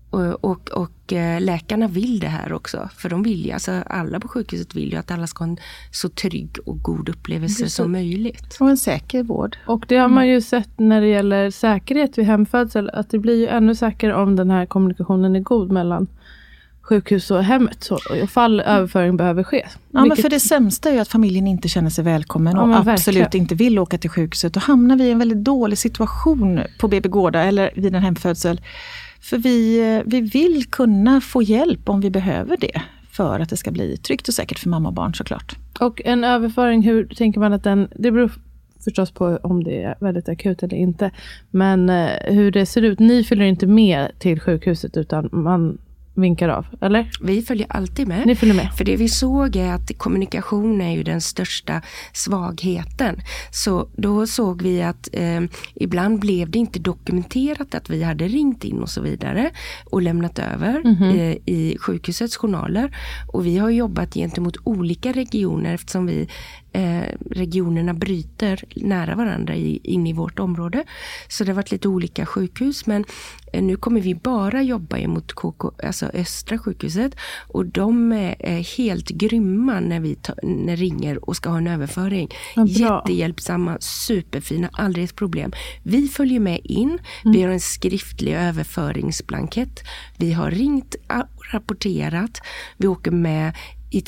Och, och, och, eh, läkarna vill det här också. För de vill ju, alltså alla på sjukhuset vill ju att alla ska ha en så trygg och god upplevelse som möjligt. Och en säker vård. Och det har man ju sett när det gäller säkerhet vid hemfödsel, att det blir ju ännu säkrare om den här kommunikationen är god mellan sjukhus och hemmet. Så, ifall överföring behöver ske. Ja, Vilket... men för det sämsta är ju att familjen inte känner sig välkommen och ja, absolut verkligen. inte vill åka till sjukhuset. Då hamnar vi i en väldigt dålig situation på BB Gårda eller vid en hemfödsel. För vi, eh, vi vill kunna få hjälp om vi behöver det för att det ska bli tryggt och säkert för mamma och barn såklart. Och en överföring, hur tänker man att den, det beror förstås på om det är väldigt akut eller inte. Men eh, hur det ser ut, ni följer inte med till sjukhuset utan man vinkar av, eller? Vi följer alltid med. Ni följer med. För det vi såg är att kommunikation är ju den största svagheten. Så då såg vi att eh, ibland blev det inte dokumenterat att vi hade ringt in och så vidare och lämnat över mm -hmm. eh, i sjukhusets journaler. Och vi har jobbat gentemot olika regioner eftersom vi eh, regionerna bryter nära varandra i, in i vårt område. Så det har varit lite olika sjukhus men eh, nu kommer vi bara jobba emot KK, alltså Östra sjukhuset och de är, är helt grymma när vi ta, när ringer och ska ha en överföring. Jättehjälpsamma, superfina, aldrig ett problem. Vi följer med in, mm. vi har en skriftlig överföringsblankett. Vi har ringt och rapporterat. Vi åker med i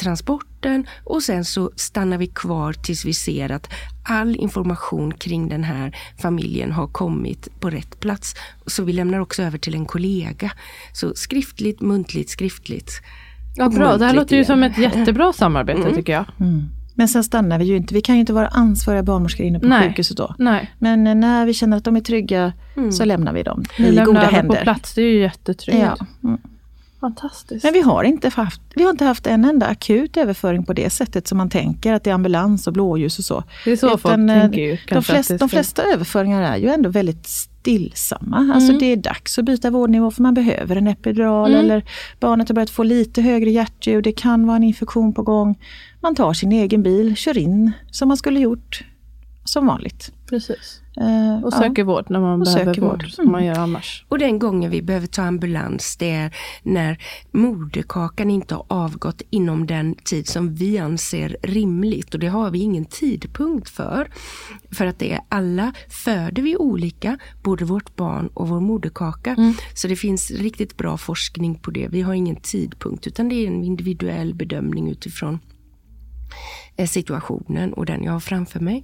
transporten och sen så stannar vi kvar tills vi ser att all information kring den här familjen har kommit på rätt plats. Så vi lämnar också över till en kollega. Så skriftligt, muntligt, skriftligt. Ja, bra. Det här låter ju som ett jättebra samarbete mm. tycker jag. Mm. Men sen stannar vi ju inte. Vi kan ju inte vara ansvariga barnmorskor inne på Nej. sjukhuset då. Nej. Men eh, när vi känner att de är trygga mm. så lämnar vi dem i goda händer. på plats, det är ju jättetryggt. Ja. Mm. Fantastiskt. Men vi har, inte haft, vi har inte haft en enda akut överföring på det sättet som man tänker att det är ambulans och blåljus och så. Det är så Utan, folk eh, tänker ju. De flesta, de flesta överföringar är ju ändå väldigt stillsamma. Alltså, mm. Alltså det är dags att byta vårdnivå för man behöver en epidural mm. eller barnet har börjat få lite högre hjärtljud, det kan vara en infektion på gång. Man tar sin egen bil, kör in som man skulle gjort som vanligt. Precis. Uh, och söker ja. vård när man behöver vård, vård som mm. man gör annars. Och den gången vi behöver ta ambulans, det är när moderkakan inte har avgått inom den tid som vi anser rimligt. Och det har vi ingen tidpunkt för. För att det är alla föder vi olika, både vårt barn och vår moderkaka. Mm. Så det finns riktigt bra forskning på det. Vi har ingen tidpunkt utan det är en individuell bedömning utifrån situationen och den jag har framför mig.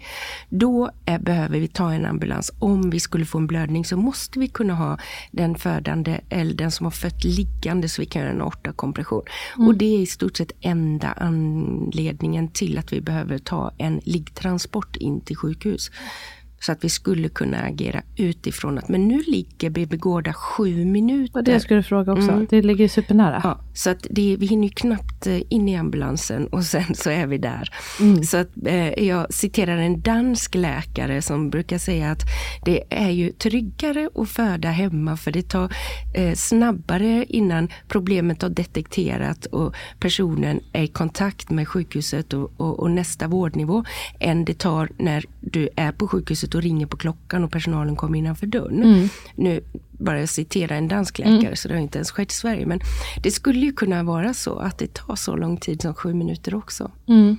Då är, behöver vi ta en ambulans. Om vi skulle få en blödning så måste vi kunna ha den födande eller den som har fött liggande så vi kan göra en aortakompression. Mm. Och det är i stort sett enda anledningen till att vi behöver ta en liggtransport in till sjukhus. Så att vi skulle kunna agera utifrån att men nu ligger BB Gårda sju minuter. Och det skulle jag fråga också. Mm. Det ligger supernära. Ja, så att det, vi hinner ju knappt eh, in i ambulansen och sen så är vi där. Mm. Så att eh, jag citerar en dansk läkare som brukar säga att det är ju tryggare att föda hemma för det tar eh, snabbare innan problemet har detekterat och personen är i kontakt med sjukhuset och, och, och nästa vårdnivå än det tar när du är på sjukhuset och ringer på klockan och personalen kommer innanför dörren. Mm. Nu bara jag citera en dansk läkare, mm. så det har inte ens skett i Sverige. Men det skulle ju kunna vara så att det tar så lång tid som sju minuter också. Mm.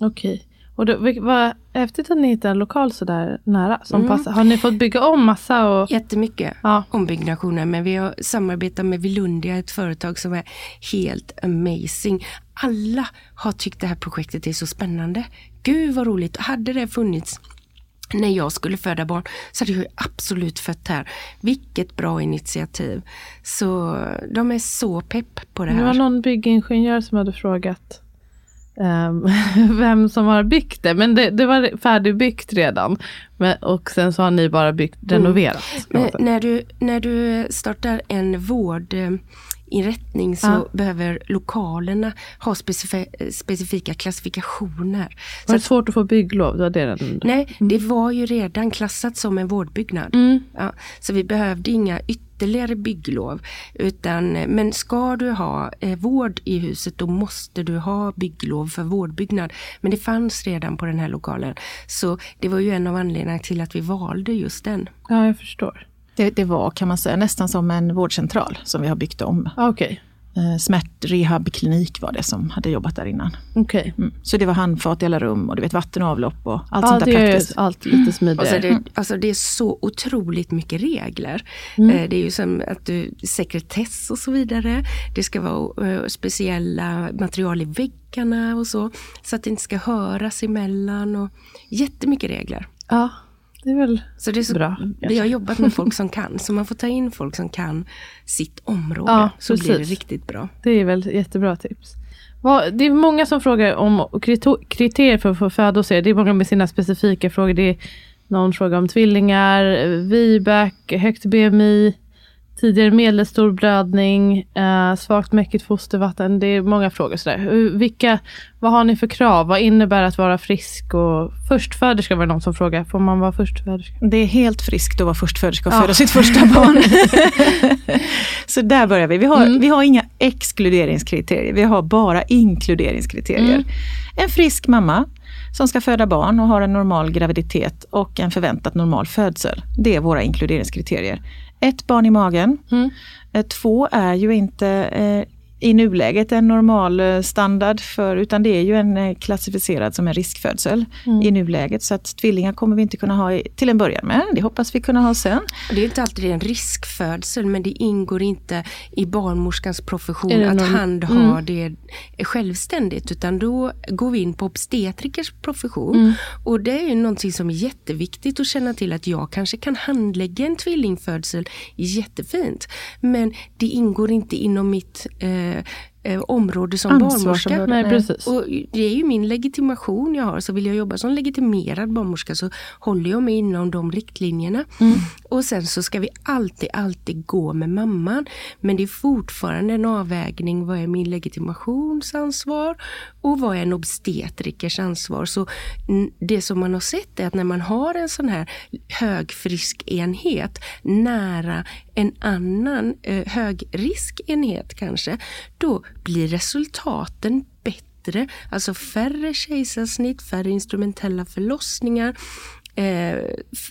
Okej. Okay. Och då, vad häftigt att ni hittar en lokal sådär nära som mm. passar. Har ni fått bygga om massa? Och... Jättemycket ja. ombyggnationer. Men vi har samarbetat med Vilundia, ett företag som är helt amazing. Alla har tyckt det här projektet är så spännande. Gud vad roligt. Hade det funnits när jag skulle föda barn så hade jag absolut fött här. Vilket bra initiativ. Så de är så pepp på det här. Det var någon byggingenjör som hade frågat um, vem som har byggt det. Men det, det var färdigbyggt redan. Men, och sen så har ni bara byggt, renoverat. Mm. När, du, när du startar en vård inrättning så ja. behöver lokalerna ha specif specifika klassifikationer. Var det svårt att få bygglov? Det var det den... Nej, mm. det var ju redan klassat som en vårdbyggnad. Mm. Ja, så vi behövde inga ytterligare bygglov. Utan, men ska du ha eh, vård i huset då måste du ha bygglov för vårdbyggnad. Men det fanns redan på den här lokalen. Så det var ju en av anledningarna till att vi valde just den. Ja, jag förstår. Det, det, var kan man säga nästan som en vårdcentral som vi har byggt om. Okay. eh, smärtrehabklinik var det som hade jobbat där innan. Okay. Mm. Så det var handfat i alla rum och du vet, vatten och avlopp och allt ja, sånt där praktiskt. Allt lite smidigare. Alltså det, alltså det är så otroligt mycket regler. Mm. Eh, det är ju som att du, sekretess och så vidare. Det ska vara uh, speciella material i väggarna och så. Så att det inte ska höras emellan och jättemycket regler. Ja, det är väl så det är så, bra. Vi har jobbat med folk som kan, så man får ta in folk som kan sitt område. Ja, så precis. blir det riktigt bra. Det är väl jättebra tips. Det är många som frågar om kriterier för att få föda hos er. Det är många med sina specifika frågor. Det är någon fråga om tvillingar, VBAC, högt BMI, tidigare medelstor blödning, eh, svagt mäckigt fostervatten. Det är många frågor. Sådär. Vilka, vad har ni för krav? Vad innebär att vara frisk? Och förstföderska var det någon som frågade. Får man vara förstföderska? Det är helt friskt att vara förstföderska och ja. föda sitt första barn. Så där börjar vi. Vi har, mm. vi har inga exkluderingskriterier. Vi har bara inkluderingskriterier. Mm. En frisk mamma som ska föda barn och har en normal graviditet och en förväntat normal födsel. Det är våra inkluderingskriterier ett barn i magen. Mm. Eh, två är ju inte eh, i nuläget en normal eh, standard för, utan det är ju en eh, klassificerad som en riskfödsel mm. i nuläget. Så att tvillingar kommer vi inte kunna ha i, till en början med. Det hoppas vi kunna ha sen. Det är inte alltid en riskfödsel men det ingår inte i barnmorskans profession att handha mm. det självständigt utan då går vi in på obstetrikers profession. Mm. Och det är ju någonting som är jätteviktigt att känna till att jag kanske kan handlägga en tvillingfödsel jättefint. Men det ingår inte inom mitt eh, eh, område som barnmorska. Nej, precis. Och det är ju min legitimation jag har, så vill jag jobba som legitimerad barnmorska så håller jag mig inom de riktlinjerna. Mm. Och sen så ska vi alltid, alltid gå med mamman. Men det är fortfarande en avvägning, vad är min legitimationsansvar och vad är en obstetrikers ansvar? Så det som man har sett är att när man har en sån här högfrisk enhet nära en annan eh, högriskenhet kanske, då blir resultaten bättre. Alltså färre kejsarsnitt, färre instrumentella förlossningar, eh,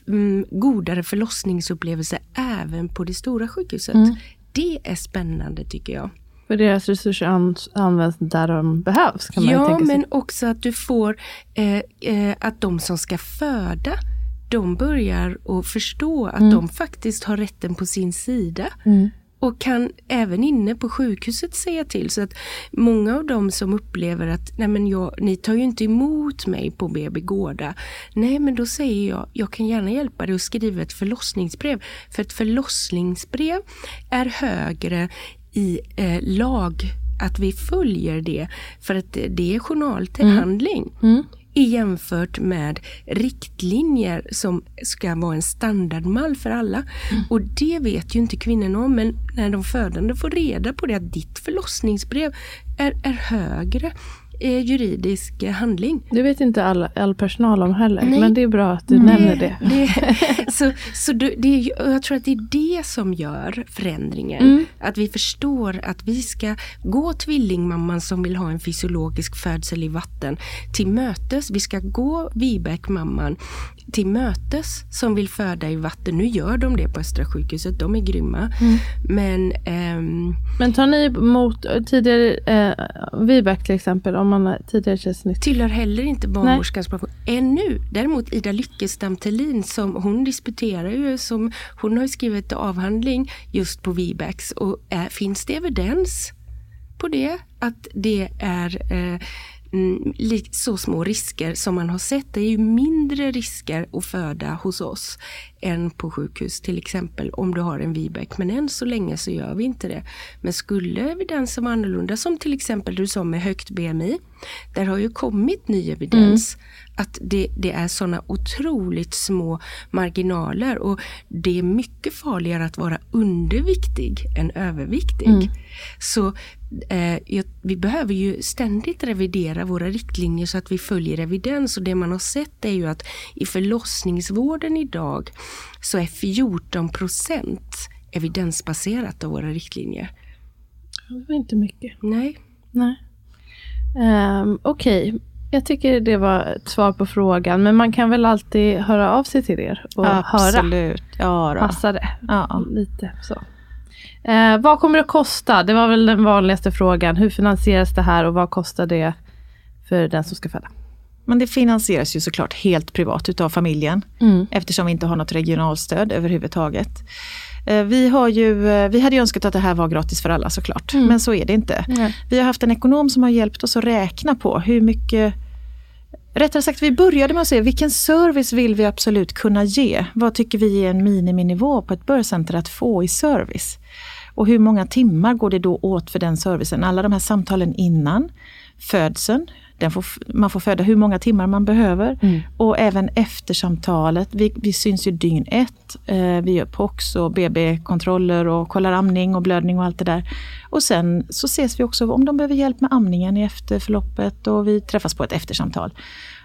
mm, godare förlossningsupplevelser även på det stora sjukhuset. Mm. Det är spännande tycker jag. För deras resurser används där de behövs? Kan man ja, tänka sig. men också att du får eh, eh, att de som ska föda de börjar att förstå att mm. de faktiskt har rätten på sin sida. Mm. Och kan även inne på sjukhuset säga till. Så att många av dem som upplever att Nej, men jag, ni tar ju inte emot mig på BB Gårda. Nej men då säger jag, jag kan gärna hjälpa dig att skriva ett förlossningsbrev. För ett förlossningsbrev är högre i eh, lag att vi följer det. För att det är journalhandling. Mm. Mm jämfört med riktlinjer som ska vara en standardmall för alla. Mm. Och det vet ju inte kvinnorna om, men när de födande får reda på det att ditt förlossningsbrev är, är högre eh, juridisk handling. Det vet inte all, all personal om heller, Nej. men det är bra att du Nej, nämner det. det så så det, det, jag tror att det är det som gör förändringen. Mm. Att vi förstår att vi ska gå tvillingmamman som vill ha en fysiologisk födsel i vatten till mötes. Vi ska gå Vibeck-mamman till mötes som vill föda i vatten. Nu gör de det på Östra sjukhuset, de är grymma. Mm. Men, ehm, Men tar ni emot tidigare, eh, Vibeck till exempel, om man har tidigare kejsarsnitt? Tillhör heller inte barnmorskans profession ännu. Däremot Ida Lyckestam Thelin, som, hon disputerar ju, som, hon har skrivit avhandling just på Vibacks och är, finns det evidens på det? Att det är eh, så små risker som man har sett. Det är ju mindre risker att föda hos oss än på sjukhus till exempel om du har en VBAC. Men än så länge så gör vi inte det. Men skulle evidensen vara annorlunda som till exempel du sa med högt BMI. Där har ju kommit ny evidens mm. att det, det är sådana otroligt små marginaler och det är mycket farligare att vara underviktig än överviktig. Mm. Så eh, vi behöver ju ständigt revidera våra riktlinjer så att vi följer evidens och det man har sett är ju att i förlossningsvården idag så är 14 procent evidensbaserat av våra riktlinjer. Det var inte mycket. Nej. Nej. Um, Okej, okay. jag tycker det var ett svar på frågan. Men man kan väl alltid höra av sig till er och Absolut. höra. Absolut. Ja, Passar det? Ja. Lite så. Eh, vad kommer det att kosta? Det var väl den vanligaste frågan. Hur finansieras det här och vad kostar det för den som ska föda? Men det finansieras ju såklart helt privat utav familjen mm. eftersom vi inte har något regionalstöd överhuvudtaget. Eh, vi, har ju, eh, vi hade ju önskat att det här var gratis för alla såklart, mm. men så är det inte. Mm. Vi har haft en ekonom som har hjälpt oss att räkna på hur mycket Rättare sagt, vi började med att se vilken service vill vi absolut kunna ge? Vad tycker vi är en miniminivå på ett börscenter att få i service? Och hur många timmar går det då åt för den servicen? Alla de här samtalen innan födseln, Får, man får föda hur många timmar man behöver. Mm. Och även eftersamtalet. Vi, vi syns ju dygn ett. Eh, vi gör POX och BB-kontroller och kollar amning och blödning och allt det där. Och sen så ses vi också om de behöver hjälp med amningen i efterförloppet och vi träffas på ett eftersamtal.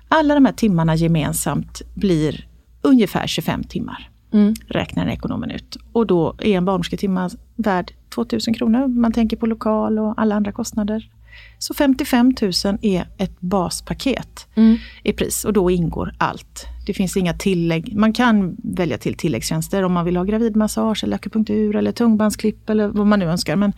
Alla de här timmarna gemensamt blir ungefär 25 timmar. Mm. Räknar ekonomen ut. Och då är en barnmorsketimma värd 2000 kronor. Man tänker på lokal och alla andra kostnader. Så 55 000 är ett baspaket mm. i pris och då ingår allt. Det finns inga tillägg. Man kan välja till tilläggstjänster om man vill ha gravidmassage eller akupunktur eller tungbandsklipp eller vad man nu önskar. Men,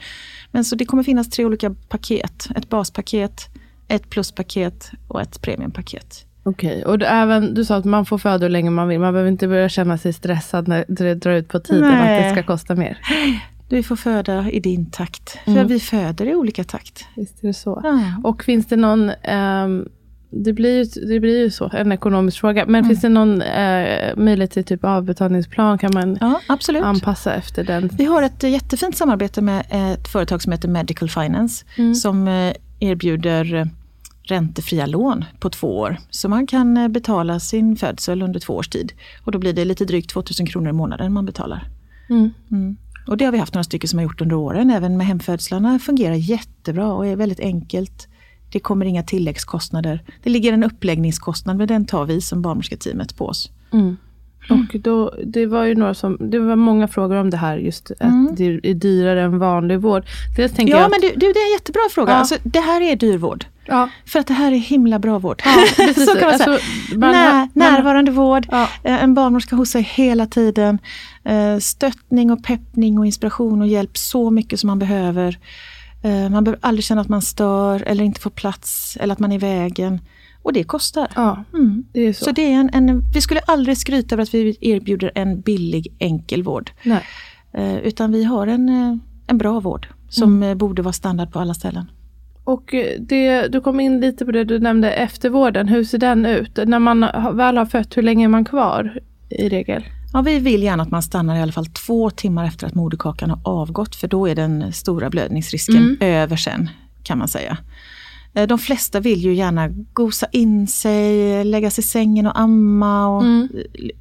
men så det kommer finnas tre olika paket. Ett baspaket, ett pluspaket och ett premiumpaket. Okej, och du, även, du sa att man får föda hur länge man vill. Man behöver inte börja känna sig stressad när det drar ut på tiden, Nej. att det ska kosta mer. Du får föda i din takt. För mm. vi föder i olika takt. Visst är det så. Ja. Och finns det någon, um, det, blir ju, det blir ju så, en ekonomisk fråga. Men mm. finns det någon uh, möjlighet till typ avbetalningsplan? Kan man ja, anpassa efter den? Vi har ett jättefint samarbete med ett företag som heter Medical Finance. Mm. Som eh, erbjuder räntefria lån på två år. Så man kan eh, betala sin födsel under två års tid. Och då blir det lite drygt 2000 kronor i månaden man betalar. Mm. Och det har vi haft några stycken som har gjort under åren. Även med hemfödslarna fungerar jättebra och är väldigt enkelt. Det kommer inga tilläggskostnader. Det ligger en uppläggningskostnad men den tar vi som barnmorsketeamet på oss. Mm. Och då, det var ju några som, det var många frågor om det här just att mm. det är dyrare än vanlig vård. Dels ja jag men du, du, det är en jättebra fråga. Ja. Alltså, det här är dyr vård. Ja. För att det här är himla bra vård. Ja, så kan man säga. Alltså, man, När, närvarande vård, ja. Eh, en barnmorska hos sig hela tiden. Eh, stöttning och peppning och inspiration och hjälp så mycket som man behöver. Eh, man behöver aldrig känna att man stör eller inte får plats eller att man är i vägen. Och det kostar. Ja, mm. det är så. så det är en, en, vi skulle aldrig skryta över att vi erbjuder en billig enkel vård. Nej. utan vi har en, en bra vård som mm. borde vara standard på alla ställen. Och det, du kom in lite på det du nämnde eftervården. Hur ser den ut? När man väl har fött, hur länge är man kvar i regel? Ja, vi vill gärna att man stannar i alla fall två timmar efter att moderkakan har avgått. För då är den stora blödningsrisken mm. över sen, kan man säga. Eh, de flesta vill ju gärna gosa in sig, lägga sig i sängen och amma och mm.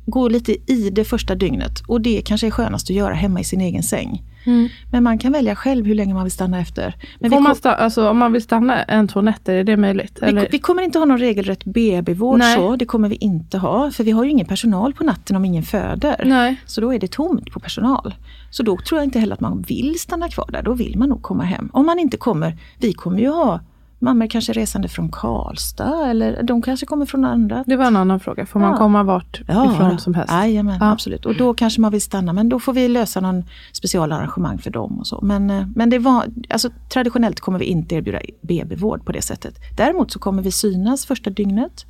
gå lite i det första dygnet. Och det kanske är skönast att göra hemma i sin egen säng. Mm. Men man kan välja själv hur länge man vill stanna efter. Men Får man stanna, alltså, om man vill stanna en, två nätter, är det möjligt? Vi, vi kommer inte ha någon regelrätt BB-vård så, det kommer vi inte ha. För vi har ju ingen personal på natten om ingen föder. Nej. Så då är det tomt på personal. Så då tror jag inte heller att man vill stanna kvar där, då vill man nog komma hem. Om man inte kommer, vi kommer ju ha mammor kanske resande från Karlstad eller de kanske kommer från andra. Det var en annan fråga, får man komma vart ja, ifrån som helst? Jajamän, ja. absolut. Och då kanske man vill stanna men då får vi lösa någon specialarrangemang för dem. och så. Men, eh, men det var, alltså, traditionellt kommer vi inte erbjuda BB-vård på det sättet. Däremot så kommer vi synas första dygnet.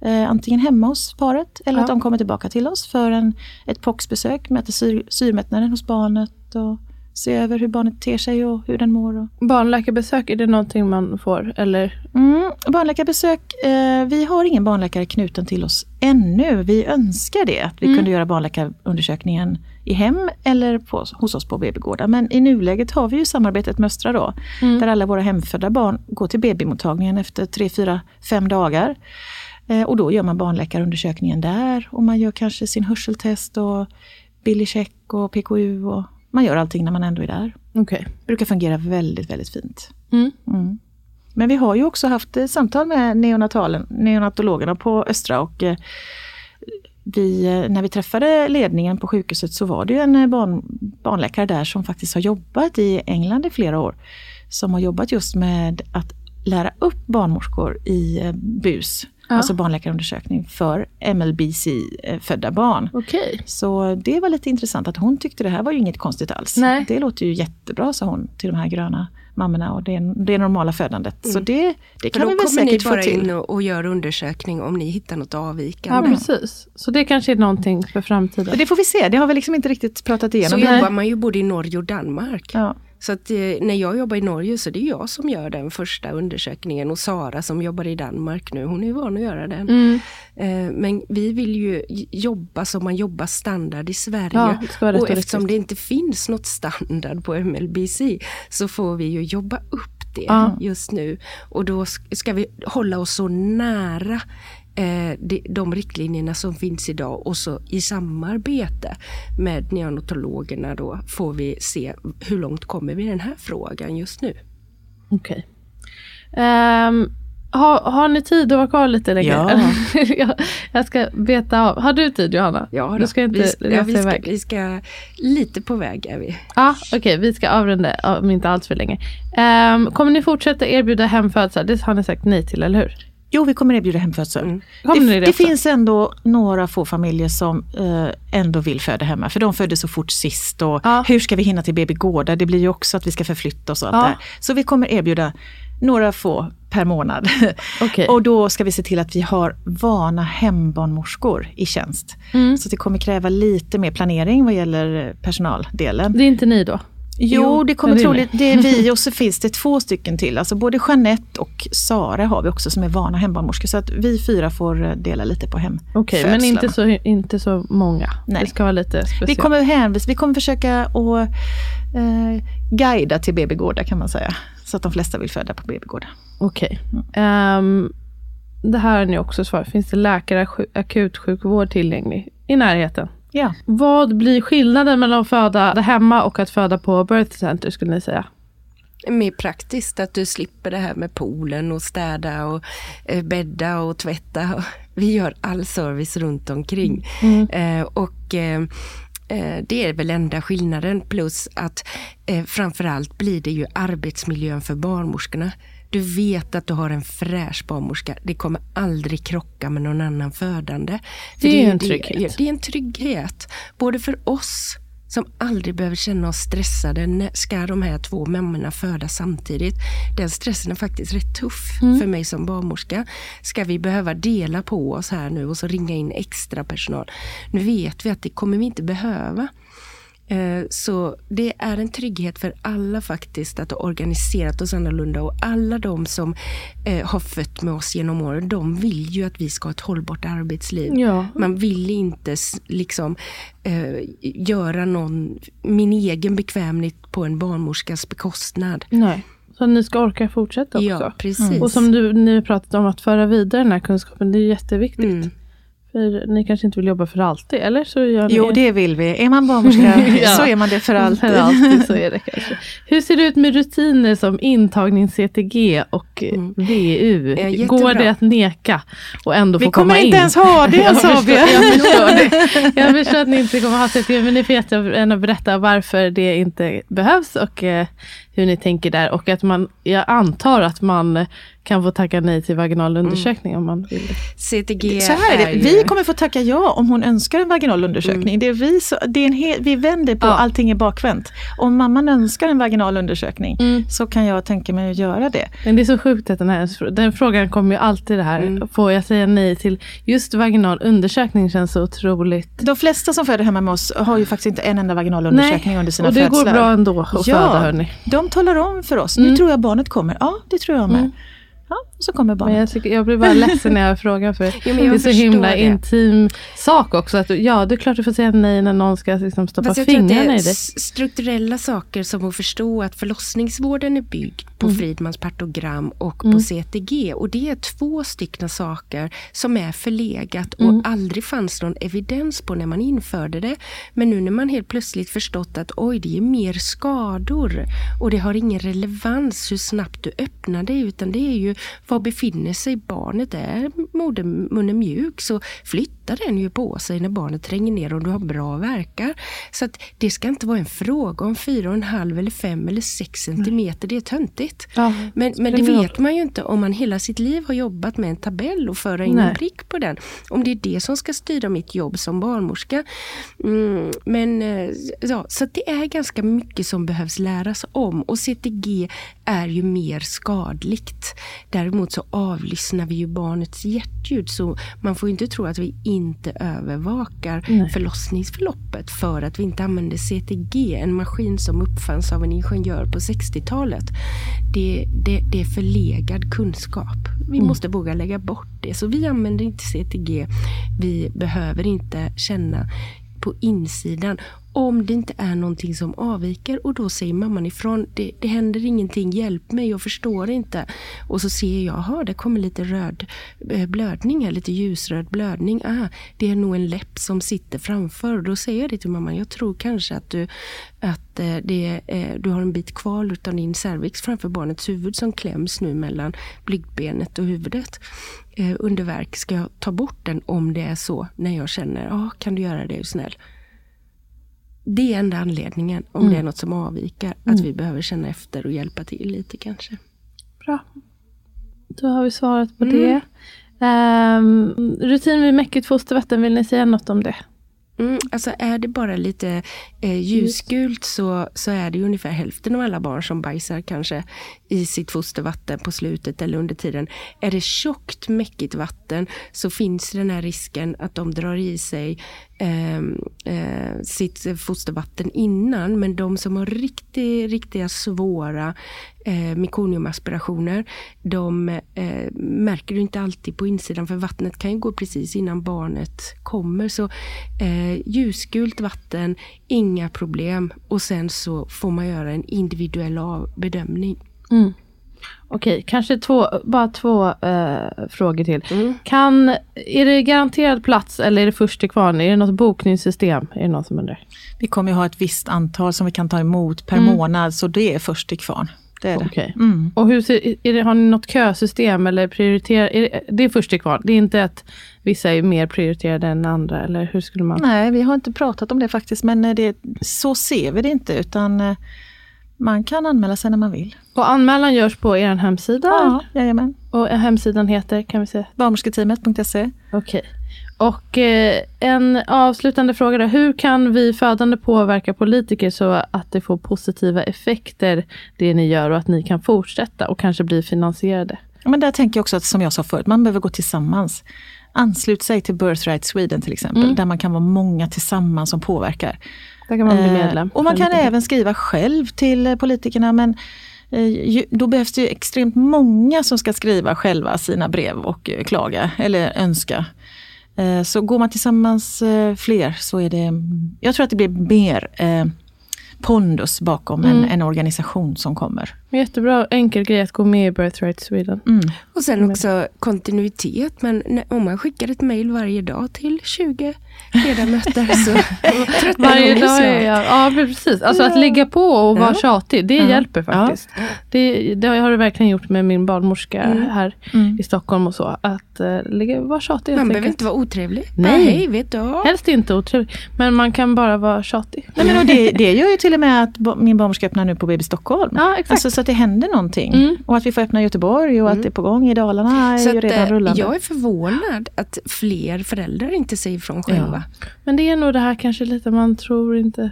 Eh, antingen hemma hos paret eller ja. att de kommer tillbaka till oss för en, ett POX-besök, mäter syr, syrmättnaden hos barnet. Och, se över hur barnet ter sig och hur den mår. Barnläkarbesök, är det någonting man får? Eller? Mm, barnläkarbesök, eh, vi har ingen barnläkare knuten till oss ännu. Vi önskar det, att vi mm. kunde göra barnläkarundersökningen i hem eller på, hos oss på BB-gårdar. Men i nuläget har vi ju samarbetet med Östra då, mm. där alla våra hemfödda barn går till BB-mottagningen efter tre, fyra, fem dagar. Eh, och då gör man barnläkarundersökningen där och man gör kanske sin hörseltest och billycheck och PKU och man gör allting när man ändå är där. Okay. brukar fungera väldigt, väldigt fint. Mm. Mm. Men vi har ju också haft eh, samtal med neonatalen, neonatologerna på Östra och eh, vi, eh, när vi träffade ledningen på sjukhuset så var det en barn, barnläkare där som faktiskt har jobbat i England i flera år. Som har jobbat just med att lära upp barnmorskor i bus ja. alltså barnläkarundersökning för MLBC-födda barn. Okay. Så det var lite intressant att hon tyckte det här var ju inget konstigt alls. Nej. Det låter ju jättebra, sa hon till de här gröna mammorna och det, det normala födandet. Mm. Så det, det kan vi väl säkert få till. Då kommer ni bara in och, och gör undersökning om ni hittar något avvikande. Ja precis. Så det kanske är någonting för framtiden. Det får vi se, det har vi liksom inte riktigt pratat igenom. Så jobbar man ju både i Norge och Danmark. Ja. Så att eh, när jag jobbar i Norge så det är jag som gör den första undersökningen och Sara som jobbar i Danmark nu, hon är van att göra den. Mm. Eh, men vi vill ju jobba som man jobbar standard i Sverige. Ja, och eftersom det inte finns något standard på MLBC så får vi ju jobba upp det ja. just nu. Och då ska vi hålla oss så nära de, de riktlinjerna som finns idag och så i samarbete med neonatologerna då får vi se hur långt kommer vi i den här frågan just nu. Okej. Okay. Um, ehm, har, har ni tid att vara kvar lite längre? Ja. jag, jag ska beta av. Har du tid Johanna? Ja, du ska inte vi, ja, vi, ska, vi ska lite på väg är vi. Ja, Okej, okay, vi ska avrunda om inte allt för länge. Um, kommer ni fortsätta erbjuda hemfödslar? Det har ni sagt nej till, eller hur? Jo, vi kommer erbjuda hemfödsel. Mm. Det, det, finns ändå några få familjer som eh, ändå vill föda hemma, för de födde så fort sist. Och ja. Hur ska vi hinna till BB Gårda? Det blir ju också att vi ska förflytta oss och allt ja. det Så vi kommer erbjuda några få per månad. Okay. och då ska vi se till att vi har vana hembarnmorskor i tjänst. Mm. Så det kommer kräva lite mer planering vad gäller personaldelen. Det är inte ni då? Jo, det kommer troligt, det är vi och så finns det två stycken till. Alltså både Jeanette och Sara har vi också som är vana hembarnmorskor. Så att vi fyra får eh, dela lite på hem. Okej, okay, men inte så, inte så många? Nej. Det ska vara lite speciellt. Vi kommer, hänvis, vi kommer försöka att eh, guida till BB-gårdar kan man säga. Så att de flesta vill föda på BB-gårdar. Okej. Okay. Um, ehm, det här har ni också svarat. Finns det läkare akutsjukvård tillgänglig i närheten? Ja. Vad blir skillnaden mellan att föda hemma och att föda på birth center skulle ni säga? Mer praktiskt att du slipper det här med poolen och städa och eh, bädda och tvätta. Vi gör all service runt omkring. Mm. Eh, och eh, eh, det är väl enda skillnaden plus att eh, framförallt blir det ju arbetsmiljön för barnmorskorna. Du vet att du har en fräsch barnmorska. Det kommer aldrig krocka med någon annan födande. För det, är en trygghet. Det, det är en trygghet. Både för oss som aldrig behöver känna oss stressade. Ska de här två mammorna föda samtidigt? Den stressen är faktiskt rätt tuff mm. för mig som barnmorska. Ska vi behöva dela på oss här nu och så ringa in extra personal? Nu vet vi att det kommer vi inte behöva. Eh, så det är en trygghet för alla faktiskt att ha organiserat oss annorlunda och alla de som eh, har fött med oss genom åren, de vill ju att vi ska ha ett hållbart arbetsliv. Ja. Man vill inte liksom eh, göra någon, min egen bekvämlighet på en barnmorskas bekostnad. Nej. Så ni ska orka fortsätta också. Ja, precis. Och som du, ni har pratat om att föra vidare den här kunskapen, det är jätteviktigt. Mm. För ni kanske inte vill jobba för alltid, eller? Så gör jo, ni... det vill vi. Är man barnmorska ja, så är man det för alltid. För alltid så är det kanske. Hur ser det ut med rutiner som intagning-CTG och mm. VU? Går det att neka och ändå få komma in? Vi kommer inte ens ha det, sa vi. Jag förstår, det. jag förstår att ni inte kommer ha CTG, men ni får jättegärna berätta varför det inte behövs och eh, hur ni tänker där. Och att man, jag antar att man kan få tacka nej till vaginal undersökning mm. om man vill. CTG så här är det. Vi kommer få tacka ja om hon önskar en vaginal undersökning. Mm. Det är vi, så, det är en hel, vi vänder på ja. allting är bakvänt. Om mamman önskar en vaginal undersökning mm. så kan jag tänka mig att göra det. Men det är så sjukt att den här den frågan kommer ju alltid det här. Mm. Får jag säga nej till just vaginal undersökning känns så otroligt. De flesta som föder hemma med oss har ju faktiskt inte en enda vaginal undersökning nej. under sina födslar. Och det födslar. går bra ändå att ja, föda hörni. De talar om för oss, nu mm. tror jag barnet kommer. Ja, det tror jag med. Mm. Ja, så kommer barnet. Men jag, tycker, jag blir bara ledsen när jag frågar för jo, det är så himla det. intim sak också. Att, ja, det är klart du får säga nej när någon ska liksom, stoppa fingrarna i dig. strukturella saker som att förstå att förlossningsvården är byggd på mm. Fridmans partogram och mm. på CTG. Och det är två stycken saker som är förlegat och mm. aldrig fanns någon evidens på när man införde det. Men nu när man helt plötsligt förstått att oj, det är mer skador och det har ingen relevans hur snabbt du öppnar det utan det är ju var befinner sig barnet? Är modermunnen mjuk så flytt flyttar den ju på sig när barnet tränger ner och du har bra verkar. Så att det ska inte vara en fråga om 4,5 eller 5 eller 6 centimeter. Det är töntigt. Ja, men, men det vet man ju inte om man hela sitt liv har jobbat med en tabell och föra in Nej. en prick på den. Om det är det som ska styra mitt jobb som barnmorska. Mm, men eh, ja, Så det är ganska mycket som behövs läras om och CTG är ju mer skadligt. Däremot så avlyssnar vi ju barnets hjärtljud så man får inte tro att vi inte övervakar Nej. förlossningsförloppet för att vi inte använder CTG, en maskin som uppfanns av en ingenjör på 60-talet. Det, det, det, är förlegad kunskap. Vi mm. måste våga lägga bort det. Så vi använder inte CTG. Vi behöver inte känna på insidan om det inte är någonting som avviker och då säger mamman ifrån. Det, det händer ingenting, hjälp mig, jag förstår inte. Och så ser jag, aha, det kommer lite röd eh, blödning här, lite ljusröd blödning. Aha, det är nog en läpp som sitter framför. Och då säger jag det till mamman, jag tror kanske att du, att eh, det, eh, du har en bit kvar av din cervix framför barnets huvud som kläms nu mellan blygdbenet och huvudet. underverk. ska jag ta bort den om det är så när jag känner, ja ah, kan du göra det, är snäll. Det är enda anledningen, om mm. det är något som avviker, att mm. vi behöver känna efter och hjälpa till lite kanske. Bra. Då har vi svarat på mm. det. Um, rutin vid mäckigt fostervatten, vill ni säga något om det? Mm, alltså är det bara lite eh, ljusgult så, så är det ungefär hälften av alla barn som bajsar kanske i sitt fostervatten på slutet eller under tiden. Är det tjockt, mäckigt vatten så finns den här risken att de drar i sig eh, eh, sitt fostervatten innan. Men de som har riktigt, riktiga svåra eh, mekoniumaspirationer, de eh, märker du inte alltid på insidan för vattnet kan ju gå precis innan barnet kommer. Så eh, ljusgult vatten, inga problem och sen så får man göra en individuell bedömning. Mm. Okej, kanske två, bara två eh, frågor till. Mm. Kan, är det garanterad plats eller är det först till kvarn? Är det något bokningssystem? Är det någon som undrar? Vi kommer ju ha ett visst antal som vi kan ta emot per mm. månad, så det är först till kvarn. Det är okay. det. Mm. Och hur ser, det, har ni något kösystem eller prioriterar? Är det, det är först till kvarn? Det är inte att vissa är mer prioriterade än andra? Eller hur skulle man? Nej, vi har inte pratat om det faktiskt, men det, så ser vi det inte. utan eh, man kan anmäla sig när man vill. Och anmälan görs på er hemsida? Ja, jajamän. Och hemsidan heter, kan vi? Barnmorsketeamet.se. Okej. Okay. Och eh, en avslutande fråga då. Hur kan vi födande påverka politiker så att det får positiva effekter, det ni gör och att ni kan fortsätta och kanske bli finansierade? Men där tänker jag också att, som jag sa förut, man behöver gå tillsammans. Anslut sig till Birthright Sweden till exempel, mm. där man kan vara många tillsammans som påverkar. Där kan man bli eh, medlem. och man kan även skriva själv till eh, politikerna men eh, då behövs det extremt många som ska skriva själva sina brev och klaga eller önska. Så går man tillsammans fler så är det, jag tror att det blir mer pondus bakom mm. en, en, organisation som kommer. Jättebra enkel grej att gå med i Birthright Sweden. Mm. Och sen också kontinuitet. Men om man skickar ett mail varje dag till 20 ledamöter så Varje dag är jag, ja precis. Alltså ja. att ligga på och vara ja. tjatig, det ja. hjälper faktiskt. Ja. Det, det har det verkligen gjort med min barnmorska mm. här mm. i Stockholm och så. Att uh, ligga, vara tjatig Man behöver inte vara otrevlig. Nej, hej, vet du. helst inte otrevlig. Men man kan bara vara tjatig. Nej, men det, det gör ju till och med att min barnmorska öppnar nu på BB Stockholm. Ja, exakt. Alltså, så att det händer någonting. Mm. Och att vi får öppna Göteborg och att mm. det är på gång i Dalarna. Så är ju redan eh, rullande. Jag är förvånad att fler föräldrar inte säger ifrån själva. Men det är nog det här kanske lite man tror inte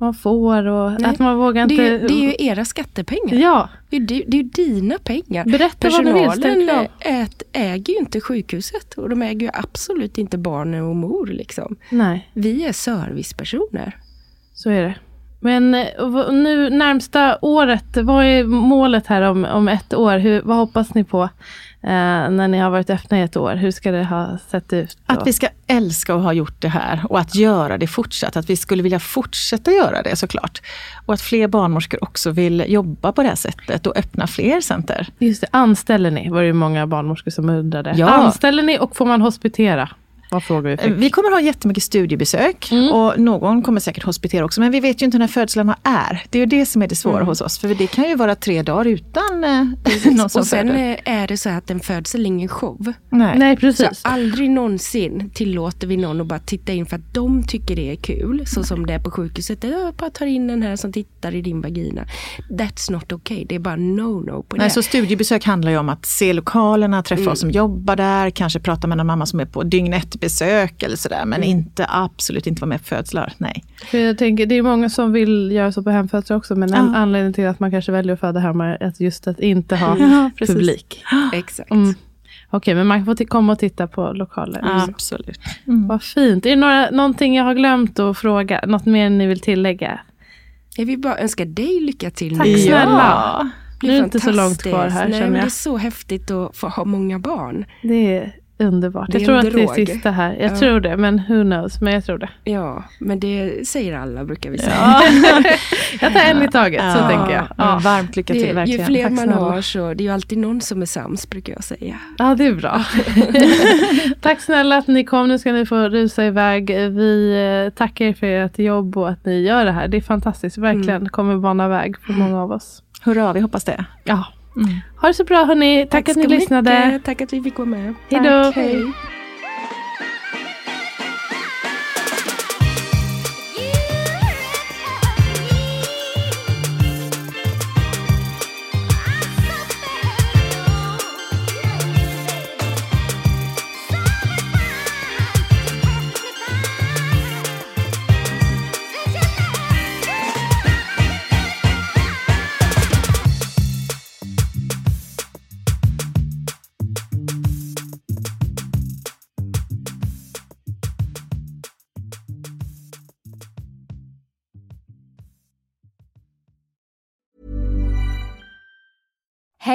man får och Nej. att man vågar inte... Det, det är ju era skattepengar. Ja. Det är, det är dina pengar. Berätta Personalen vad du vill. Ät, äger ju inte sjukhuset och de äger ju absolut inte barnen och mor. Liksom. Nej. Vi är servicepersoner. Så är det. Men nu närmsta året, vad är målet här om, om ett år? Hur, vad hoppas ni på? eh, när ni har varit öppna i ett år? Hur ska det ha sett ut? Då? Att vi ska älska att ha gjort det här och att göra det fortsatt. Att vi skulle vilja fortsätta göra det såklart. Och att fler barnmorskor också vill jobba på det här sättet och öppna fler center. Just det, anställer ni? var det många barnmorskor som undrade. Ja. Anställer ni och får man hospitera? Vad frågar vi? Fick? Vi kommer ha jättemycket studiebesök mm. och någon kommer säkert hospitera också. Men vi vet ju inte när födslarna är. Det är ju det som är det svåra mm. hos oss. För det kan ju vara tre dagar utan eh, någon som Och sen föder. är det så att en födsel är ingen show. Nej, Nej precis. Så aldrig någonsin tillåter vi någon att bara titta in för att de tycker det är kul. Så som det är på sjukhuset. Jag bara tar in den här som tittar i din vagina. That's not okay. Det är bara no-no på det. Nej, så studiebesök handlar ju om att se lokalerna, träffa mm. oss som jobbar där, kanske prata med någon mamma som är på dygn ett besök eller sådär. Men mm. inte absolut inte vara med på födslar. Nej. Jag tänker, det är många som vill göra så på hemfödslar också. Men en anledning till att man kanske väljer att föda hemma är att just att inte ha ja, publik. Exakt. Mm. Okej, men man får komma och titta på lokaler. Ja, absolut. Mm. Vad fint. Är det några, någonting jag har glömt att fråga? Något mer ni vill tillägga? Jag vill bara önska dig lycka till. Tack snälla. Ja. Nu är det inte så långt kvar här Nej, känner jag. Det är så häftigt att få ha många barn. Det är underbart. jag tror att det är sista här. Jag ja. tror det, men who knows. Men jag tror det. Ja, men det säger alla brukar vi säga. Ja. jag tar en i taget, ja. så tänker jag. Ja. varmt lycka till, det, verkligen. Ju fler Tack man snälla. har så det är ju alltid någon som är sams, brukar jag säga. Ja, det är bra. Tack snälla att ni kom. Nu ska ni få rusa iväg. Vi eh, tackar er för ert jobb och att ni gör det här. Det är fantastiskt, verkligen. Mm. kommer bana väg för många av oss. Hurra, vi hoppas det. Ja. Mm. Ha det så bra hörni. Tack, Tack att ni mycket. lyssnade. Tack att vi fick vara med. Hejdå. Hej.